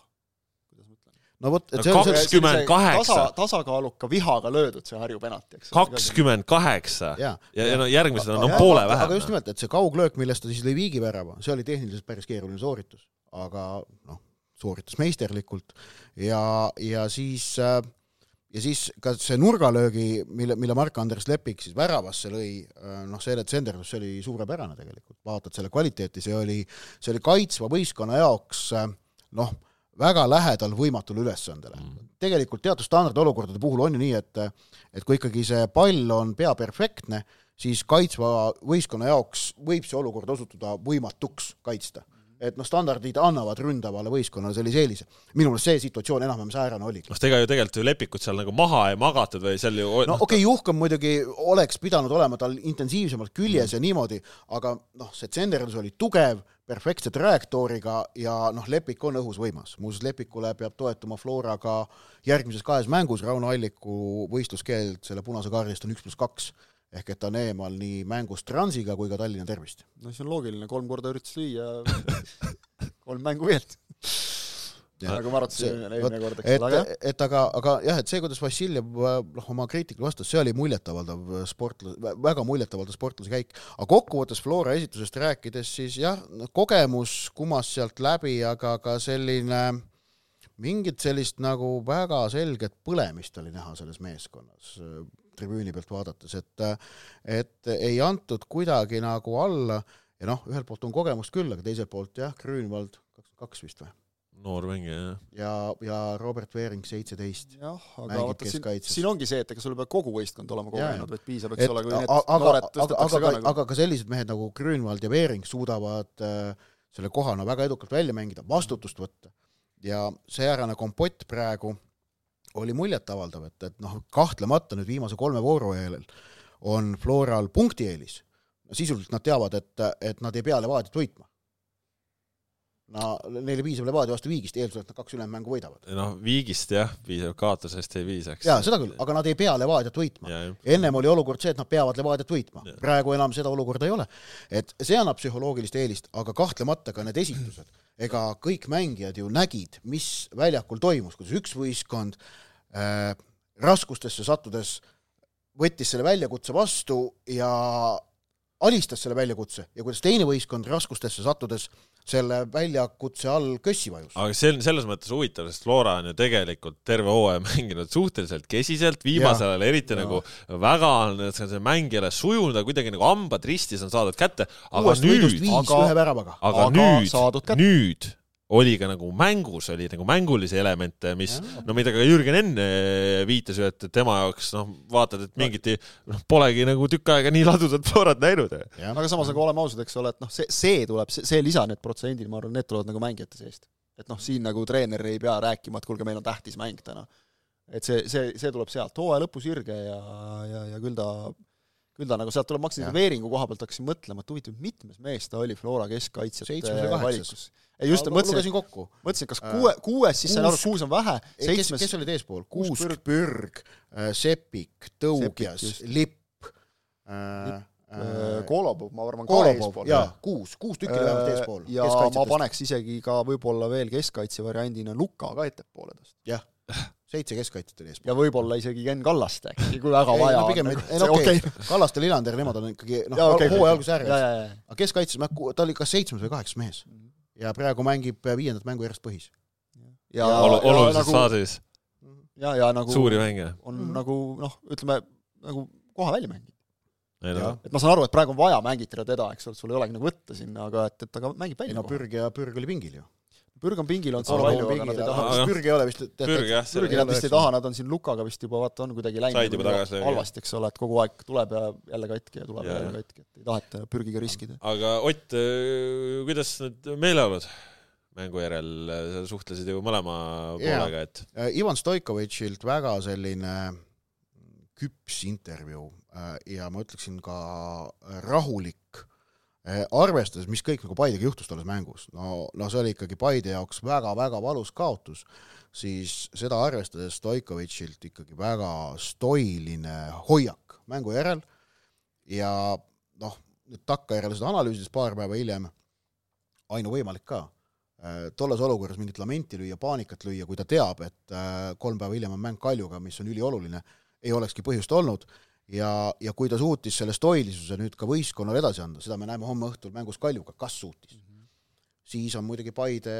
no vot, et No see on Kakskümmend kaheksa. tasa, tasakaaluka vihaga löödud see Harju penalti, eks. kakskümmend kaheksa jaa. ja, ja no järgmised on, Aga- poole aga vähem. just nimelt, et see kauglöök, millest ta siis lõi viigivärava, see oli tehniliselt päris keeruline sooritus, aga noh, sooritas meisterlikult ja, ja siis äh, ja siis ka see nurgalöögi, mille, mille Mark-Andres Lepik siis väravasse lõi, noh, see tsenderdus, see oli suurepärane tegelikult, vaatad selle kvaliteeti, see oli, see oli kaitsva võistkonna jaoks äh, noh, väga lähedal võimatule ülesandele Mm. tegelikult teatud standardolukordade puhul on ju nii, et et kui ikkagi see pall on pea perfektne, siis kaitsva võistkonna jaoks võib see olukord osutuda võimatuks kaitsta. et noh, standardid annavad ründavale võistkonnale sellise eelise. minu meelest see situatsioon enam-vähem säärane oligi. noh, ega ju tegelikult ju Lepikut seal nagu maha ei magatud või seal ju no okei okay,, Juhkam muidugi oleks pidanud olema tal intensiivsemalt küljes ja niimoodi, aga noh, see tsenderdus oli tugev, perfektse trajektooriga ja noh, Lepik on õhus võimas. muuseas, Lepikule peab toetuma Flora ka järgmises kahes mängus, Rauno Alliku võistluskeeld selle punase kaardi eest on üks pluss kaks ehk et ta on eemal nii mängust Transiga kui ka Tallinna Tervist. no see on loogiline, kolm korda üritas lüüa, kolm mängu veelt. Jah. nagu ma arutasin See- eelmine kord, eks et ole, aga, et aga, aga jah, et see, kuidas Vassiljev noh, oma kriitikale vastas, see oli muljetavaldav sportlase, väga muljetavaldav sportlase käik. aga kokkuvõttes Flora esitusest rääkides, siis jah, kogemus kumas sealt läbi, aga ka selline mingit sellist nagu väga selget põlemist oli näha selles meeskonnas äh, tribüüni pealt vaadates, et et ei antud kuidagi nagu alla ja noh, ühelt poolt on kogemust küll, aga teiselt poolt jah, Grünwald kakskümmend kaks vist või? Noor mängija, jah. ja, ja Robert Veering seitseteist. jah, aga vaata siin, siin ongi see, et ega sul peab kogu võistkond olema kogenud, vaid piisab, et eks ole, kui need aga, aga noored, aga, tõstetakse aga ka, nagu aga ka sellised mehed nagu Grünwald ja Veering suudavad äh, selle koha no väga edukalt välja mängida, vastutust võtta ja seejärane kompott praegu oli muljetavaldav, et, et noh, kahtlemata nüüd viimase kolme vooru eelel on Floral punktieelis. sisuliselt nad teavad, et, et nad ei pea Levadiat võitma. No neile piisab Levadia vastu viigist, eeldusel, et nad kaks ülejäänud mängu võidavad. noh, viigist jah, piisab, kaotusest ei piisaks. jaa, seda küll, aga nad ei pea Levadiat võitma. ennem oli olukord see, et nad peavad Levadiat võitma praegu enam seda olukorda ei ole. et see annab psühholoogilist eelist, aga kahtlemata ka need esitused, ega kõik mängijad ju nägid, mis väljakul toimus, kuidas üks võistkond äh, raskustesse sattudes võttis selle väljakutse vastu ja alistas selle väljakutse ja kuidas teine võistkond raskustesse sattudes selle väljakutse all kössi vajus. aga see on selles mõttes huvitav, sest Flora on ju tegelikult terve hooaja mänginud suhteliselt kesiselt, viimasel ajal eriti Ja. nagu väga on see mäng ei ole sujunud, aga kuidagi nagu hambad ristis on saadud kätte, aga uuest nüüd, aga- aga, aga nüüd nüüd oli ka nagu mängus oli nagu mängulisi elemente, mis Jaa. no mida ka Jürgen enne viitas ju, et tema jaoks noh, vaatad, et mingiti noh, polegi nagu tükk aega nii ladusat Florat näinud. aga samas, aga oleme ausad, eks ole, et noh, see, see tuleb, see, lisa, need protsendid, ma arvan, need tulevad nagu mängijate seest. et noh, siin nagu treener ei pea rääkima, et kuulge, meil on tähtis mäng täna. et see, see, see tuleb sealt, hooaja lõpus Jürge ja, ja, ja küll ta küll ta nagu sealt tuleb, ma hakkasin. Veeringu koha pealt hakkasin mõtlema, et huvitav, mitmes mees ta oli Flora keskkaitsjate valikus. Ei just, mõtlesin, lugesin kokku. mõtlesin, kas Äh, kuue, kuues, siis sain aru, et kuus on vähe, seitsmes kes olid eespool? Kuusk, Pürg, Sepik, Tõugjas Lipp äh,, äh, Kolobov, ma arvan, ka eespool. jaa, kuus, kuus tükki vähemalt eespool. ja ma. paneks isegi ka võib-olla veel keskkaitse variandina Luka ka ettepoole tõsta. jah, seitse keskkaitset oli eespool. ja võib-olla isegi Ken Kallaste äkki, kui väga ei, vaja no on pigem, nagu ei no okei okei. Kallaste, Lillander, nemad on ikkagi noh hooaja ja, ääres. aga keskkaitses, ta oli kas seitsmes või kaheksas mees ja praegu mängib viiendat mängu järjest põhis. ja, Ja ja olulises nagu, faasis, ja, ja nagu suuri mänge. on Mhm. nagu noh, ütleme nagu koha välja Jah. noh, et ma saan aru, et praegu on vaja mängitada teda, eks ole, sul ei olegi nagu võtta sinna, aga et, et aga mängib ei välja no. Pürg ja Pürg oli pingil ju. Pürg on pingil olnud Orlov palju, aga nad ei taha. Aga- Pürg ei ole vist Pürg jah, Pürgi nad vist ei taha, nad on siin Lukaga vist juba vaata on kuidagi läinud nagu halvasti, eks ole, et kogu aeg tuleb ja jälle katki ja tuleb ja jälle katki, et ei taheta Pürgiga riskida. aga Ott, kuidas need meeleolud mängu järel, sa suhtlesid ju mõlema poolega, et Äh, Ivan Stoikovitšilt väga selline küps intervjuu äh, ja ma ütleksin ka rahulik, arvestades, mis kõik nagu Paidega juhtus tolles mängus, no, no see oli ikkagi Paide jaoks väga-väga valus kaotus, siis seda arvestades Stoikovitšilt ikkagi väga stoiline hoiak mängu järel. Ja noh, nüüd takkajärele seda analüüsides paar päeva hiljem, ainuvõimalik ka. Äh, tolles olukorras mingit lamenti lüüa, paanikat lüüa, kui ta teab, et äh, kolm päeva hiljem on mäng Kaljuga, mis on ülioluline, ei olekski põhjust olnud ja, ja kui ta suutis selle stoilisuse nüüd ka võistkonnale edasi anda, seda me näeme homme õhtul mängus Kaljuga, kas suutis, siis on muidugi Paide,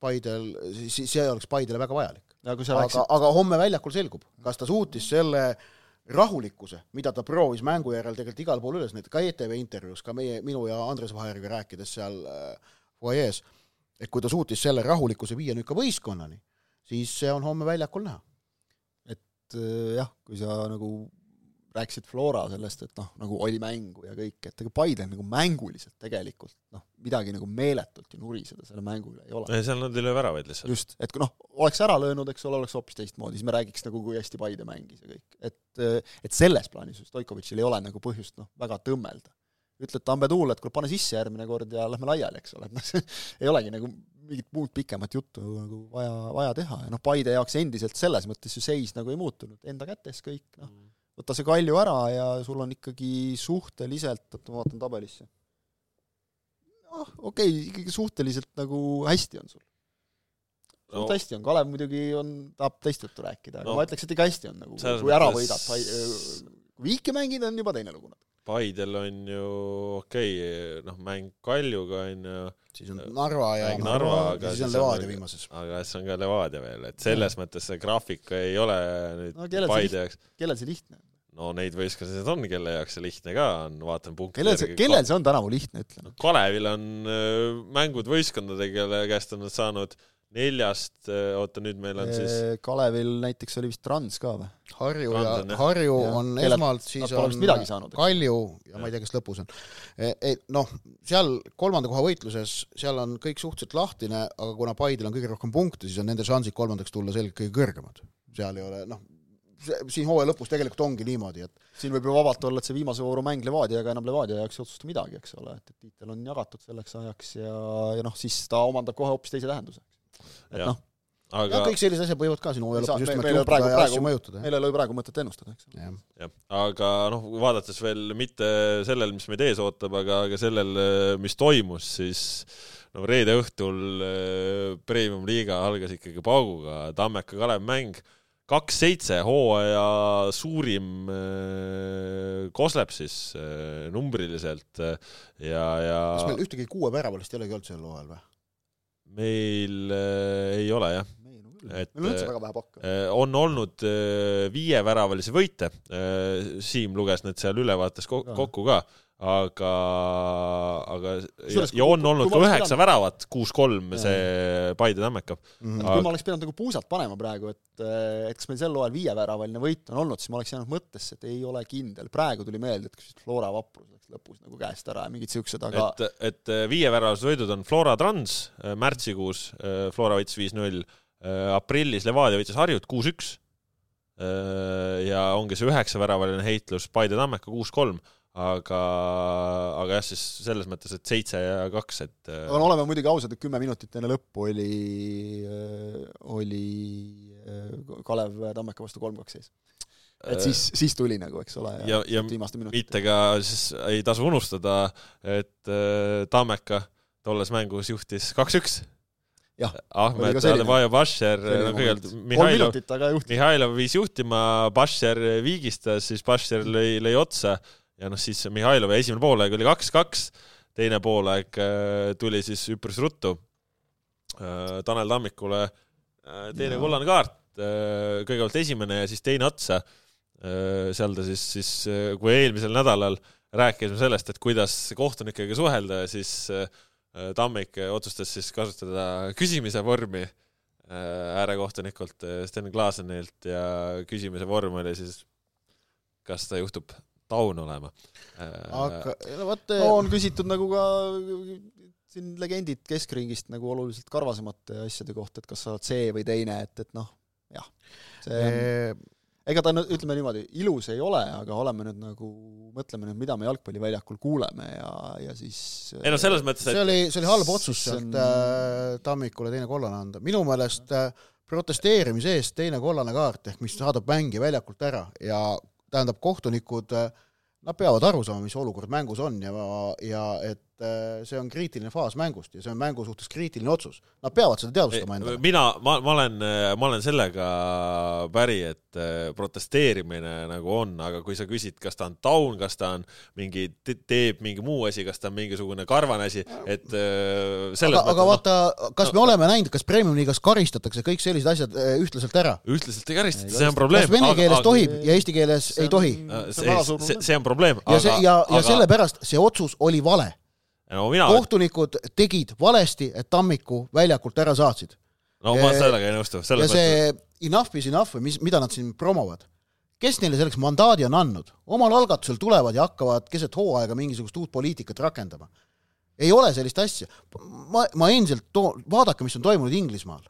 Paidel, siis see oleks Paidele väga vajalik. aga rääkisid,, aga homme väljakul selgub, kas ta suutis selle rahulikkuse, mida ta proovis mängu järel tegelikult igal pool üles näidata, ka ETV intervjuus, ka meie, minu ja Andres Vaheriga rääkides seal äh, fuajees, et kui ta suutis selle rahulikkuse viia nüüd ka võistkonnani, siis see on homme väljakul näha. et äh, jah, kui sa nagu rääkisid Flora sellest, et noh, nagu oli mängu ja kõik, et ega Paide nagu mänguliselt tegelikult noh, midagi nagu meeletult ju nuriseda selle mängu üle ei ole. seal nad ei löö väravaid lihtsalt. just, et kui noh, oleks ära löönud, eks ole, oleks hoopis teistmoodi, siis me räägiks nagu, kui hästi Paide mängis ja kõik. et, et selles plaanis Stoikovitšil ei ole nagu põhjust noh, väga tõmmelda. ütled Tambe Tuule, et kuule, pane sisse järgmine kord ja lähme laiali, eks ole, et noh, see ei olegi nagu mingit muud pikemat juttu nagu vaja, vaja teha ja noh, Paide jaoks endiselt selles mõttes ju seis nagu ei muutunud, enda kätes kõik, noh, võta see Kalju ära ja sul on ikkagi suhteliselt, oota ma vaatan tabelisse, noh, okei okay,, ikkagi suhteliselt nagu hästi on sul. No. suht hästi on, Kalev muidugi on, tahab teist juttu rääkida, aga No. no, ma ütleks, et ikka hästi on nagu, kui ära võidad, kui viike mängid, on juba teine lugu. Paidel on ju okei okay,, noh, mäng Kaljuga on ju, siis on Narva ja Narva, aga ja siis on Levadia viimases. aga siis on ka Levadia veel, et selles mõttes see graafik ei ole nüüd No no, kellel see Paide jaoks, kellel see lihtne on? no neid võistkondasid on, kelle jaoks see lihtne ka on, vaatan punkte kellel see, kellel see on tänavu lihtne, ütle noh. Kalevil on öö, mängud võistkondadega, kelle käest on nad saanud neljast, oota nüüd meil on siis Kalevil näiteks oli vist Trans ka või? Harju ja. Harju Jah. on Kellelt- esmalt, siis on midagi saanud. Kalju ja ma ei tea, kes lõpus on. ei noh, seal kolmanda koha võitluses, seal on kõik suhteliselt lahtine, aga kuna Paidel on kõige rohkem punkte, siis on nende šansid kolmandaks tulla selgelt kõige kõrgemad. seal ei ole noh, siin hooaja lõpus tegelikult ongi niimoodi, et siin võib ju vabalt olla, et see viimase vooru mäng Levadiaga enam Levadia jaoks ei otsusta midagi, eks ole, et, et tiitel on jagatud selleks ajaks ja, ja noh, siis ta omandab kohe hoopis teise tähenduse. Et noh, aga ja kõik sellised asjad võivad ka siin hooaja lõpus just me- nimelt praegu- praegu- mõjutada. meil ei ole ju praegu mõtet ennustada, eks. jah, aga noh, vaadates veel mitte sellel, mis meid ees ootab, aga, aga sellel, mis toimus, siis no reede õhtul äh, Premium-liiga algas ikkagi pauguga, Tammeka Kalev mäng, kaks-seitse, hooaja suurim äh, kosleb siis äh, numbriliselt ja, ja kas meil ühtegi kuueväravalist ei olegi olnud sel hooajal või? Meil äh, ei ole jah. Et, meil on üldse äh, väga vähe pakke. Äh, on olnud äh, viieväravalisi võite, Siim luges need seal ülevaates ko- kokku ka, aga, aga ja, Kusjuures, ja on olnud ka üheksa väravat, kuus-kolm see Paide Tammeka. Mhm. Aga- kui ma oleks pidanud nagu puusalt panema praegu, et, et kas meil sel hooajal viieväravaline võit on olnud, siis ma oleks jäänud mõttesse, et ei ole kindel. praegu tuli meelde, et kas Flora vaprus läks lõpus nagu käest ära ja mingid siuksed, aga et, et äh, viieväravalised võidud on Flora Trans, märtsikuus äh, Flora võitis viis-null, aprillis Levadia võitis Harjut kuus-üks ja ongi see üheksaväravaline heitlus Paide Tammeka kuus-kolm, aga, aga jah, siis selles mõttes, et seitse ja kaks, et äh, aga no oleme muidugi ausad, et kümme minutit enne lõppu oli, oli äh, Kalev Tammeka vastu kolm-kaks sees. et siis, siis tuli nagu, eks ole, Äh, ja, ja viimaste minutite. mitte ka siis ei tasu unustada, et äh, Tammeka tolles mängus juhtis kaks-üks. Jah, Ahmed Adebayo Basher, no kõigepealt Mihhailov. Mihhailov viis juhtima, Basher viigistas, siis Basher lõi, lõi otsa ja noh, siis Mihhailovi esimene poolaeg oli kaks-kaks, teine poolaeg äh, tuli siis üpris ruttu äh, Tanel Tammikule äh, teine kollane kaart, kõigepealt esimene ja siis teine otsa. seal ta siis, siis kui eelmisel nädalal rääkisime sellest, et kuidas kohtunikega suhelda, siis Tammik otsustas siis kasutada küsimise vormi äärekohtunikult Sten Klaasenilt ja küsimuse vorm oli siis, kas ta juhtub taun olema. aga no vot no, on küsitud nagu ka siin legendid keskringist nagu oluliselt karvasemate asjade kohta, et kas sa oled see või teine, et, et noh, jah, see on ega ta nüüd, ütleme niimoodi, ilus ei ole, aga oleme nüüd nagu, mõtleme nüüd, mida me jalgpalliväljakul kuuleme ja, ja siis ei no selles mõttes, et see oli, see oli halb otsus sealt on... äh, Tammikule teine kollane anda. minu meelest äh, protesteerimise eest teine kollane kaart, ehk mis saadab mängija väljakult ära ja tähendab, kohtunikud äh, nad peavad aru saama, mis olukord mängus on ja, ja et äh, see on kriitiline faas mängust ja see on mängu suhtes kriitiline otsus. Nad peavad seda teadvustama endale. mina, ma, ma olen, ma olen sellega päri, et äh, protesteerimine nagu on, aga kui sa küsid, kas ta on taun, kas ta on mingi, teeb mingi muu asi, kas ta on mingisugune karvane asi, et äh, selles aga, aga vaata no,, kas no, me oleme näinud, kas Premium-liigas karistatakse kõik sellised asjad ühtlaselt ära? ühtlaselt ei karistata, see on probleem. kas vene keeles aga, tohib ja eesti keeles ei tohi? see, see, see on probleem. ja see, ja, ja sellepärast see otsus oli vale no mina kohtunikud tegid valesti, et Tammiku väljakult ära saatsid. no ma sellega ei nõustu. ja see enough is enough või mis, mida nad siin promovad, kes neile selleks mandaadi on andnud? omal algatusel tulevad ja hakkavad keset hooaega mingisugust uut poliitikat rakendama. ei ole sellist asja. ma, ma endiselt too-, vaadake, mis on toimunud Inglismaal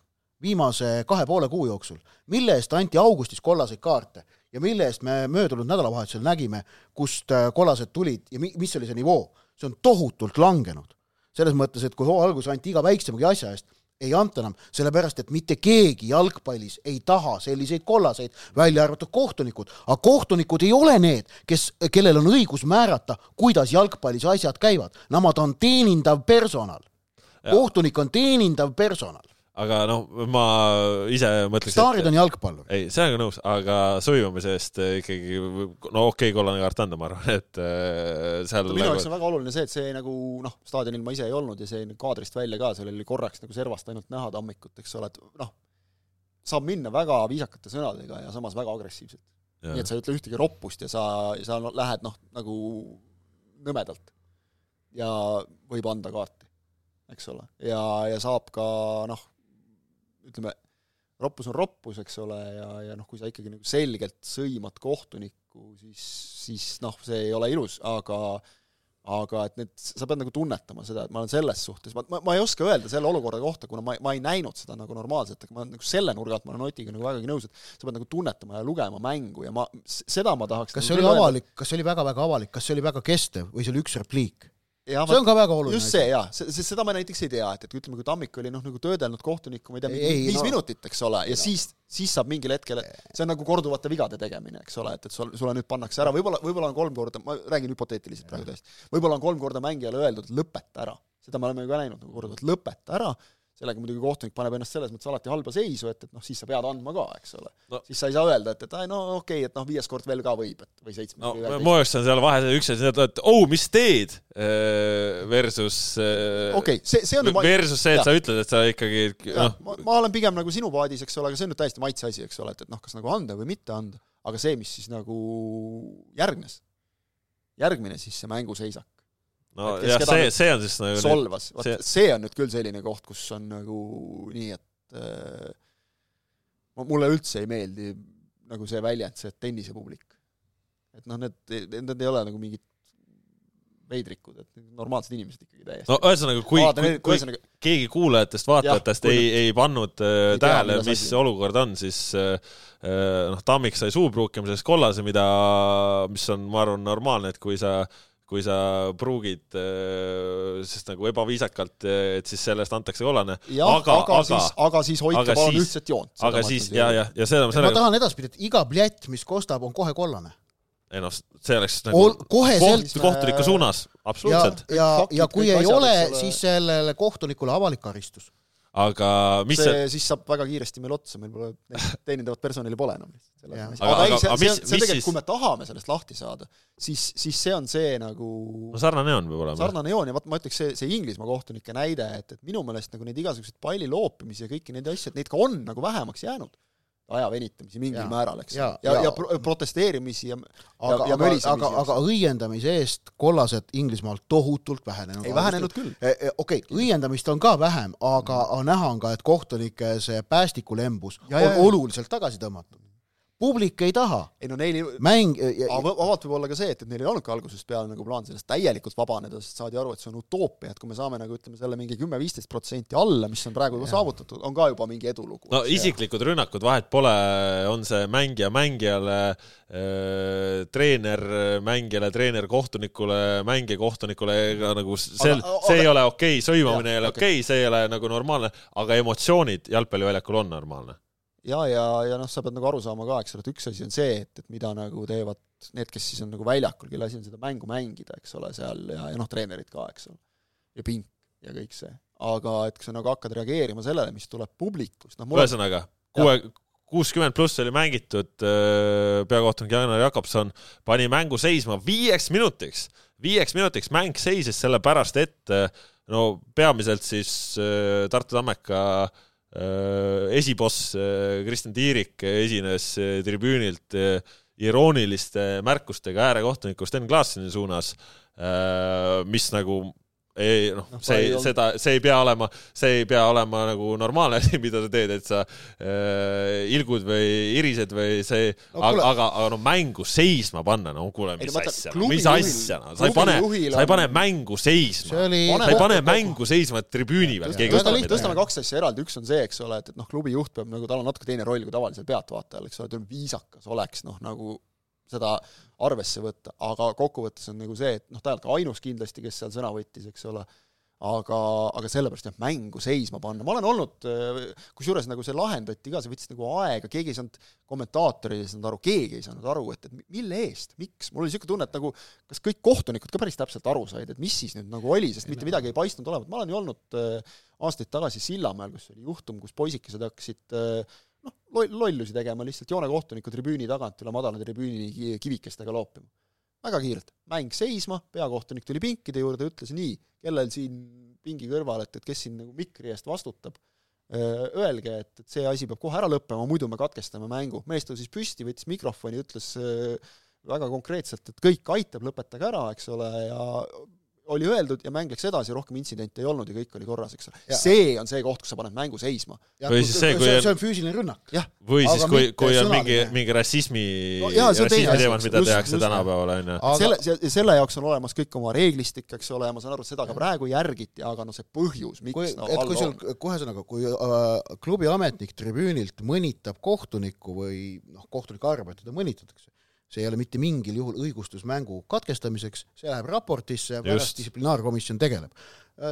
viimase kahe poole kuu jooksul, mille eest anti augustis kollaseid kaarte ja mille eest me möödunud nädalavahetusel nägime, kust äh, kollased tulid ja mi-, mis oli see nivoo see on tohutult langenud. selles mõttes, et kui hooaja alguses anti iga väiksemagi asja eest, ei anta enam, sellepärast et mitte keegi jalgpallis ei taha selliseid kollaseid, välja arvatud kohtunikud. aga kohtunikud ei ole need, kes, kellel on õigus määrata, kuidas jalgpallis asjad käivad. Nemad on teenindav personal. kohtunik on teenindav personal aga noh, ma ise mõtleks staarid on jalgpallur. ei, sellega nõus, aga sõimamise eest ikkagi, no okei okay,, kollane kaart anda, ma arvan, et äh, seal minu jaoks nagu... on väga oluline see, et see nagu noh, staadionil ma ise ei olnud ja see kaadrist välja ka, seal oli korraks nagu servast ainult näha tammikut, eks ole, et noh, saab minna väga viisakate sõnadega ja samas väga agressiivselt. nii et sa ei ütle ühtegi roppust ja sa, sa lähed noh, nagu nõmedalt. ja võib anda kaarti, eks ole, ja, ja saab ka noh, ütleme, roppus on roppus, eks ole, ja, ja noh, kui sa ikkagi nagu selgelt sõimad kohtunikku, siis, siis noh, see ei ole ilus, aga aga et need, sa pead nagu tunnetama seda, et ma olen selles suhtes, ma, ma, ma ei oska öelda selle olukorra kohta, kuna ma, ma ei näinud seda nagu normaalselt, aga ma nagu selle nurga alt ma olen Otiga nagu vägagi nõus, et sa pead nagu tunnetama ja lugema mängu ja ma, seda ma tahaks kas nagu see oli avalik, kas see oli väga-väga avalik, kas see oli väga kestev või see oli üks repliik? Ja, see on ka väga oluline. just see jaa, see, seda ma näiteks ei tea, et, et ütleme, kui Tammik oli noh, nagu töödelnud kohtunikku, ma ei tea, viis no, minutit, eks ole, ja no. siis, siis saab mingil hetkel, see on nagu korduvate vigade tegemine, eks ole, et, et sul, sulle nüüd pannakse ära, võib-olla, võib-olla on kolm korda, ma räägin hüpoteetiliselt praegu tõesti, võib-olla on kolm korda mängijale öeldud, lõpeta ära. seda me oleme ju ka näinud nagu korduvalt, lõpeta ära sellega muidugi kohtunik paneb ennast selles mõttes alati halba seisu, et, et noh, siis sa pead andma ka, eks ole. No.. siis sa ei saa öelda, et, et ai no okei okay,, et noh, viies kord veel ka võib, et või seitsmes no, mu jaoks on seal vahe üks asi, et oh, mis teed äh, versus äh, okei okay,, see, see on versus see, et ja. sa ütled, et sa ikkagi noh. ma, ma olen pigem nagu sinu paadis, eks ole, aga see on nüüd täiesti maitse asi, eks ole, et, et noh, kas nagu anda või mitte anda, aga see, mis siis nagu järgnes, järgmine siis see mänguseisak, no jah, see, see on siis nagu solvas, vot see... see on nüüd küll selline koht, kus on nagu nii, et äh, mulle üldse ei meeldi nagu see väljend, see tennisepublik. et noh, need, need ei ole nagu mingid veidrikud, et normaalsed inimesed ikkagi täiesti. no ühesõnaga, kui, kui, kui ühesõnaga... keegi kuulajatest, vaatajatest ei, ei pannud äh, tähele, mis asi. olukord on, siis äh, äh, noh, Tammik sai suupruukimiseks kollase, mida, mis on, ma arvan, normaalne, et kui sa äh, kui sa pruugid äh, sest nagu ebaviisakalt, et siis sellest antakse kollane. aga, aga, aga siis, aga siis hoidke palun ühtset joont. aga siis ja, ja, ja seda ma sellega... ma tahan edaspidi, et iga pljett, mis kostab, on kohe kollane. ei noh, see oleks nagu koheselt koht, kohtuniku suunas, absoluutselt. ja, ja, ja kui ei ole, siis sellele kohtunikule avalik karistus aga mis see, see siis saab väga kiiresti meil otsa, meil pole teenindavat personali pole enam lihtsalt. aga, aga, aga, aga mis, mis tegelikult, siis kui me tahame sellest lahti saada, siis, siis see on see nagu no sarnane joon peab olema. sarnane joon ja vot ma ütleks, see, see Inglismaa kohtunike näide, et, et minu meelest nagu neid igasuguseid palli loopimisi ja kõiki neid asju, et neid ka on nagu vähemaks jäänud. Aja venitamisi mingil Jaa. määral, eks. Ja, ja, jaa. ja pro protesteerimisi ja aga, ja aga, mölisemisi aga, just. aga õiendamise eest kollased Inglismaal tohutult vähenenud. ei vähenenud küll. okei okay,, õiendamist on ka vähem, aga aga näha on ka, et kohtunike see päästikulembus Ja, on ja, ja. oluliselt tagasi tõmmatud. Publik ei taha, ei no neil mäng, vabalt võib olla ka see, et, et neil ei olnudki algusest peale nagu plaan sellest täielikult vabaneda, sest saadi aru, et see on utoopia, et kui me saame nagu ütleme selle mingi kümme-viisteist protsenti alla, mis on praegu juba saavutatud, on ka juba mingi edulugu. no isiklikud rünnakud, vahet pole, on see mängija mängijale, treener mängijale, treener kohtunikule, mängija kohtunikule, ega nagu sel Aga-, see ei ole okei okay,, sõimamine ei ole okei. okei okay,, see ei ole nagu normaalne, aga emotsioonid jalgpalliväljakul on normaalne. ja, ja, ja noh, sa pead nagu aru saama ka, eks ole, et üks asi on see, et, et mida nagu teevad need, kes siis on nagu väljakul, kelle asi on seda mängu mängida, eks ole, seal ja, ja noh, treenerid ka, eks ole. ja pink ja kõik see. aga et kui sa nagu hakkad reageerima sellele, mis tuleb publikust, noh mul on ühesõnaga, kuue, kuuskümmend pluss oli mängitud, peakohtunik Jaanar Jakobson pani mängu seisma viieks minutiks, viieks minutiks mäng seisis sellepärast, et äh, no peamiselt siis äh, Tartu Tammeka äh, esiboss äh, Kristjan Tiirik esines äh, tribüünilt äh, irooniliste märkustega äärekohtuniku Sten Klaaseni suunas, mis nagu ei noh Noh,, see ei, seda, see ei pea olema, see ei pea olema nagu normaalne asi, mida sa teed, et sa äh, ilgud või irised või see No no,, kuule- aga, aga no mängu seisma panna, no kuule, Ei, mis no vaata, asja, klubi mis asja, no sa ei pane, sa ei pane mängu seisma. oli sa ei pane mängu seisma tribüüni peal, keegi võtab midagi. tõstame kaks asja eraldi, üks on see, eks ole, et, et noh, klubi juht peab nagu, tal on natuke teine roll kui tavalisel pealtvaatajal, eks ole, ta on viisakas oleks noh, nagu seda arvesse võtta, aga kokkuvõttes on nagu see, et noh, ta ei olnud ka ainus kindlasti, kes seal sõna võttis, eks ole, aga, aga sellepärast jah, mängu seisma panna, ma olen olnud, kusjuures nagu see lahendati ka, see võttis nagu aega, keegi ei saanud, kommentaatorid ei saanud aru, keegi ei saanud aru, et, et mille eest, miks, mul oli niisugune tunne, et nagu kas kõik kohtunikud ka päris täpselt aru said, et mis siis nüüd nagu oli, sest mitte midagi ei paistnud olevat, ma olen ju olnud äh, aastaid tagasi Sillamäel, kus oli juhtum, kus poisikesed hakkasid äh, noh, loll- lollusi tegema lihtsalt joonekohtuniku tribüüni tagant üle madala tribüüni ki- kivikestega loopima. väga kiirelt, mäng seisma, peakohtunik tuli pinkide juurde, ütles nii, kellel siin pingi kõrval, et, et kes siin nagu mikri eest vastutab, öelge, et, et see asi peab kohe ära lõppema, muidu me katkestame mängu. mees tõusis püsti, võttis mikrofoni, ütles äh, väga konkreetselt, et kõik aitab, lõpetage ära, eks ole, ja oli öeldud ja mäng läks edasi, rohkem intsidente ei olnud ja kõik oli korras, eks ole. See on see koht, kus sa paned mängu seisma. Või siis see, kui see, on- see on füüsiline rünnak. või siis, kui, kui on mingi mingi rassismi No on rassismi teemad, mida just- tehakse just- tänapäeval, onju. Aga- selle, selle jaoks on olemas kõik oma reeglistik, eks ole, ja ma saan aru, et seda ka praegu järgiti, aga noh, see põhjus, kui, miks no, et kui sul on-, kui ühesõnaga, kui äh, klubi ametnik tribüünilt mõnitab kohtunikku või noh, kohtunik arvab, et teda mõnitatakse, see ei ole mitte mingil juhul õigustus mängu katkestamiseks, see läheb raportisse, pärast distsiplinaarkomisjon tegeleb.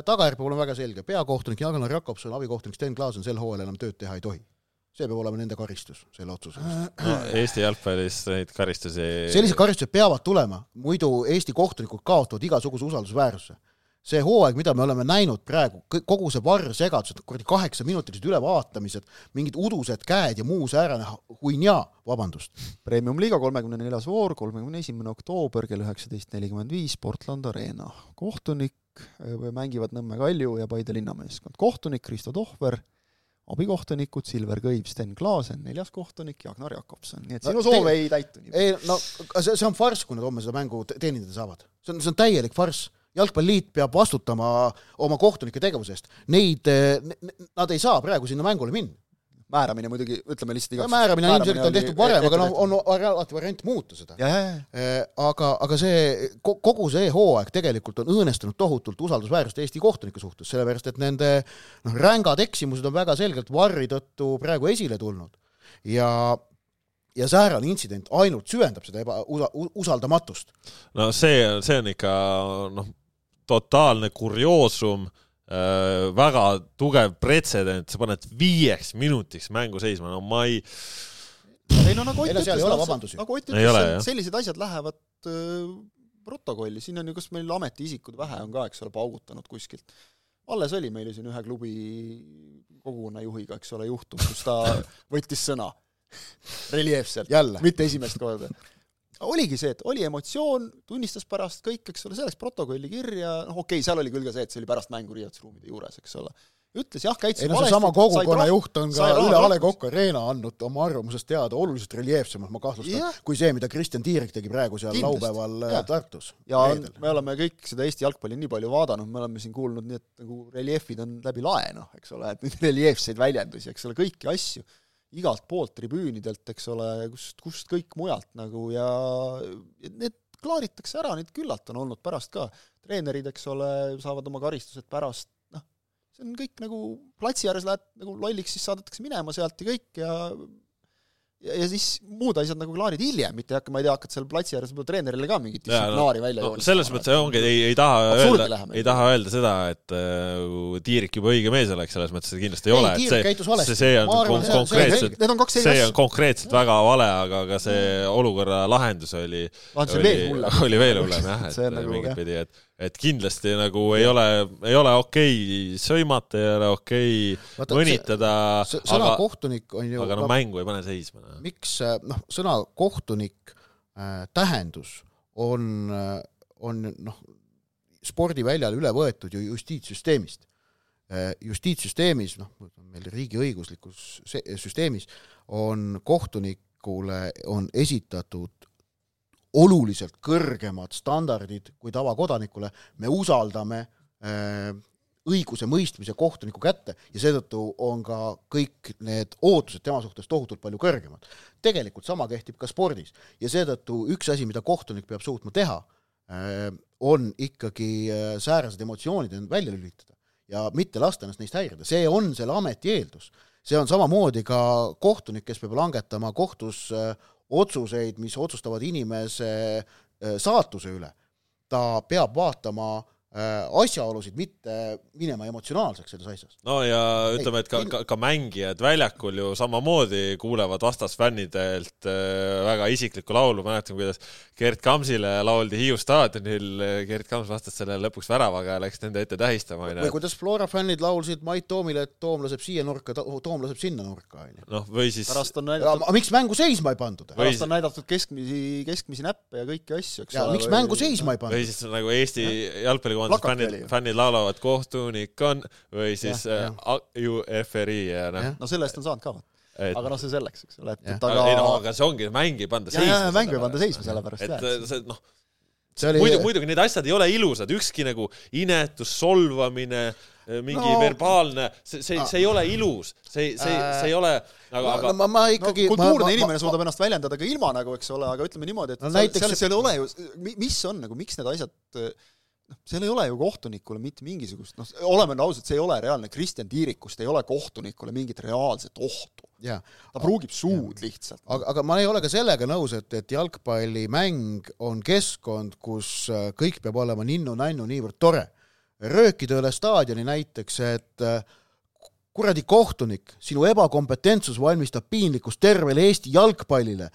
tagajärg peab olema väga selge, peakohtunik Jaanar Jakobson, abikohtunik Sten Klaasen sel hooajal enam tööd teha ei tohi. see peab olema nende karistus selle otsuse eest. no Eesti jalgpallis neid karistusi sellised karistused peavad tulema, muidu Eesti kohtunikud kaotavad igasuguse usaldusväärsuse. See hooaeg, mida me oleme näinud praegu, kogu see varrsegadus, kuradi kaheksaminutilised ülevaatamised, mingid udused käed ja muu säärane huinjaa, vabandust. Premium-liiga kolmekümne neljas voor, kolmekümne esimene oktoober kell üheksateist nelikümmend viis, Portland Arena. kohtunik mängivad Nõmme Kalju ja Paide linnameeskond. kohtunik Kristo Tohver, abikohtunikud Silver Kõiv, Sten Klaasen, neljas kohtunik Jagnar Jakobson, nii et No sinu te- soov ei täitu ei no see, see on farss, kui nad homme seda mängu te- teenindada saavad. see on, see on täielik farss. Jalgpalliliit peab vastutama oma kohtunike tegevuse eest. Neid, nad ei saa praegu sinna mängule minna. määramine muidugi, ütleme lihtsalt igaks määramine on ilmselgelt on tehtud varem, aga noh, on alati variant muuta seda. ja, ja, ja, Eh, aga, aga see, kogu see hooaeg tegelikult on õõnestanud tohutult usaldusväärsust Eesti kohtunike suhtes, sellepärast et nende noh, rängad eksimused on väga selgelt varri tõttu praegu esile tulnud. ja, ja säärane intsident ainult süvendab seda eba, usaldamatust. no see, see on ikka noh, totaalne kurioosum äh,, väga tugev pretsedent, sa paned viieks minutiks mängu seisma, no ma ei, ei no nagu Ott ütles, nagu Ott ütles sellised asjad lähevad öö, protokolli, siin on ju, kas meil ametiisikud vähe on ka, eks ole, paugutanud kuskilt. alles oli meil ju siin ühe klubi kogukonnajuhiga, eks ole, juhtum, kus ta võttis sõna. Reljeefselt, jälle, mitte esimest korda. Oligi see, et oli emotsioon, tunnistas pärast kõik, eks ole, see läks protokolli kirja, noh okei okay,, seal oli küll ka see, et see oli pärast mängu riietusruumide juures, eks ole. ütles jah, käitus ei no seesama kogukonna juht on ka üle A Le Coq Arena andnud oma arvamusest teada oluliselt reljeefsemalt, ma kahtlustan Jah., kui see, mida Kristjan Tiirik tegi praegu seal Kindlasti. laupäeval äh, Jah. Tartus. ja on, me oleme kõik seda Eesti jalgpalli nii palju vaadanud, me oleme siin kuulnud nii, et nagu reljeefid on läbi lae, noh, eks ole, et neid reljeefseid väljendusi, eks ole, kõiki asju, igalt poolt tribüünidelt, eks ole, kust, kust kõik mujalt nagu ja need klaaritakse ära, neid küllalt on olnud pärast ka. treenerid, eks ole, saavad oma karistused pärast, noh, see on kõik nagu platsi ääres lähed nagu lolliks, siis saadetakse minema sealt ja kõik ja ja, ja siis muud asjad nagu klaarid hiljem, mitte hakka, ma ei tea, hakkad seal platsi ääres võib-olla treenerile ka mingit Jaa, no- distsiplinaari välja no joonistama. selles mõttes ongi, ei, ei taha Absurdi öelda ei taha öelda seda, et äh, Tiirik juba õige mees oleks, selles mõttes kindlasti ei Ei, ole, Tiirik see käitus, valesti. see, see on arvan, kon- see- see- konkreetselt, Need on eri see on konkreetselt väga vale, aga ka see olukorra lahendus oli, oli oli veel, hullem. jah, et See on nagu, mingit pidi, et, et kindlasti nagu ei ole, ei ole okei sõimata, ei ole okei Vaata, mõnitada, sõna aga, kohtunik on ju aga no mängu ei pane seisma. miks äh, noh, sõna kohtunik äh, tähendus on äh,, on noh, spordiväljal üle võetud ju justiitssüsteemist äh,. justiitssüsteemis, noh, meil riigiõiguslikus süsteemis on kohtunikule, on esitatud oluliselt kõrgemad standardid kui tavakodanikule, me usaldame äh, õigusemõistmise kohtuniku kätte ja seetõttu on ka kõik need ootused tema suhtes tohutult palju kõrgemad. tegelikult sama kehtib ka spordis ja seetõttu üks asi, mida kohtunik peab suutma teha, on ikkagi säärased emotsioonid end välja lülitada ja mitte lasta ennast neist häirida, see on selle ameti eeldus. see on samamoodi ka kohtunik, kes peab langetama kohtus otsuseid, mis otsustavad inimese saatuse üle. ta peab vaatama asjaolusid, mitte minema emotsionaalseks selles asjas. no ja ütleme, et ka, ka, ka mängijad väljakul ju samamoodi kuulevad vastasfännidelt väga isiklikku laulu, mäletan, kuidas Gerd Kamsile lauldi Hiiu staadionil, Gerd Kams vastas sellele lõpuks väravaga ja läks nende ette tähistama, onju. või kuidas Flora fännid laulsid Mait Toomile, et Toom laseb siia nurka, Toom laseb sinna nurka, onju. noh, või siis pärast on näidatud miks mängu seisma ei pandud? pärast on näidatud keskmisi, keskmisi näppe ja kõiki asju, eks ole. miks mängu seisma ei pandud? või siis nagu Eesti jalgpallikoondise fännid, fännid laulavad kohtunik on või siis ja, ja. ju FRI ja noh. no selle eest on saanud ka, et... aga noh, see selleks, eks ole, et, et aga ei no aga see ongi, mängi ei panda seisma. mängu ei panda seisma sellepärast, jah. et see noh, oli... muidu, muidugi need asjad ei ole ilusad, ükski nagu inetus, solvamine, mingi no, verbaalne, see, see, see ei ole ilus, see, see, see ei ole aga, aga no, ma, ma ikkagi no, kultuurne ma, inimene ma, suudab ma, ennast väljendada ka ilma nagu, eks ole, aga ütleme niimoodi, et no, seal, näiteks... seal, seal ei ole ju, mis on nagu, miks need asjad noh, seal ei ole ju kohtunikule mitte mingisugust, noh, oleme ausad, see ei ole reaalne, Kristjan Tiirikust ei ole kohtunikule mingit reaalset ohtu. ta pruugib suud ja. lihtsalt. aga, aga ma ei ole ka sellega nõus, et, et jalgpallimäng on keskkond, kus kõik peab olema ninnu-nännu niivõrd tore. röökida üle staadioni näiteks, et kuradi kohtunik, sinu ebakompetentsus valmistab piinlikkust tervele Eesti jalgpallile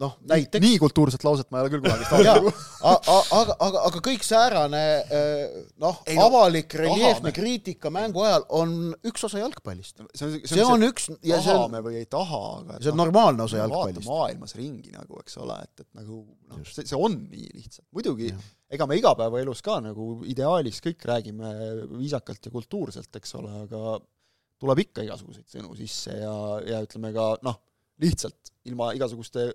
noh, näiteks. nii kultuurset lauset ma ei ole küll kunagi staadioni aga, aga, aga, kõik säärane noh, avalik reljeefne kriitika mängu ajal on üks osa jalgpallist. see on, see, see on üks ja see on või ei taha, aga see on no, normaalne osa jalgpallist. maailmas ringi nagu, eks ole, et, et nagu noh, see, see on nii lihtsalt. muidugi, ega me igapäevaelus ka nagu ideaalis kõik räägime viisakalt ja kultuurselt, eks ole, aga tuleb ikka igasuguseid sõnu sisse ja, ja ütleme ka noh, lihtsalt ilma igasuguste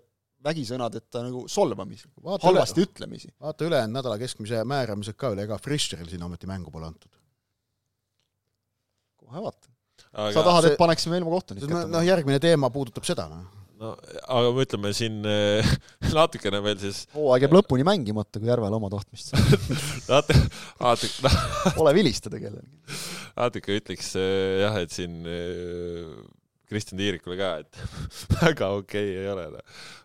vägisõnadeta nagu solvamisi, halvasti üle, ütlemisi. vaata ülejäänud nädala keskmise määramised ka üle, ega Fischeril siin ometi mängu pole antud. kohe vaatan. sa tahad, et paneksime ilma kohtunikku no, noh, järgmine teema puudutab seda, noh. no aga me ütleme siin natukene veel siis hooaeg jääb lõpuni mängimata, kui Järvel oma tahtmist saab natuke, natuke Pole vilistada kellelgi. natuke ütleks jah, et siin Kristjan Tiirikule ka, et väga okei okay ei ole,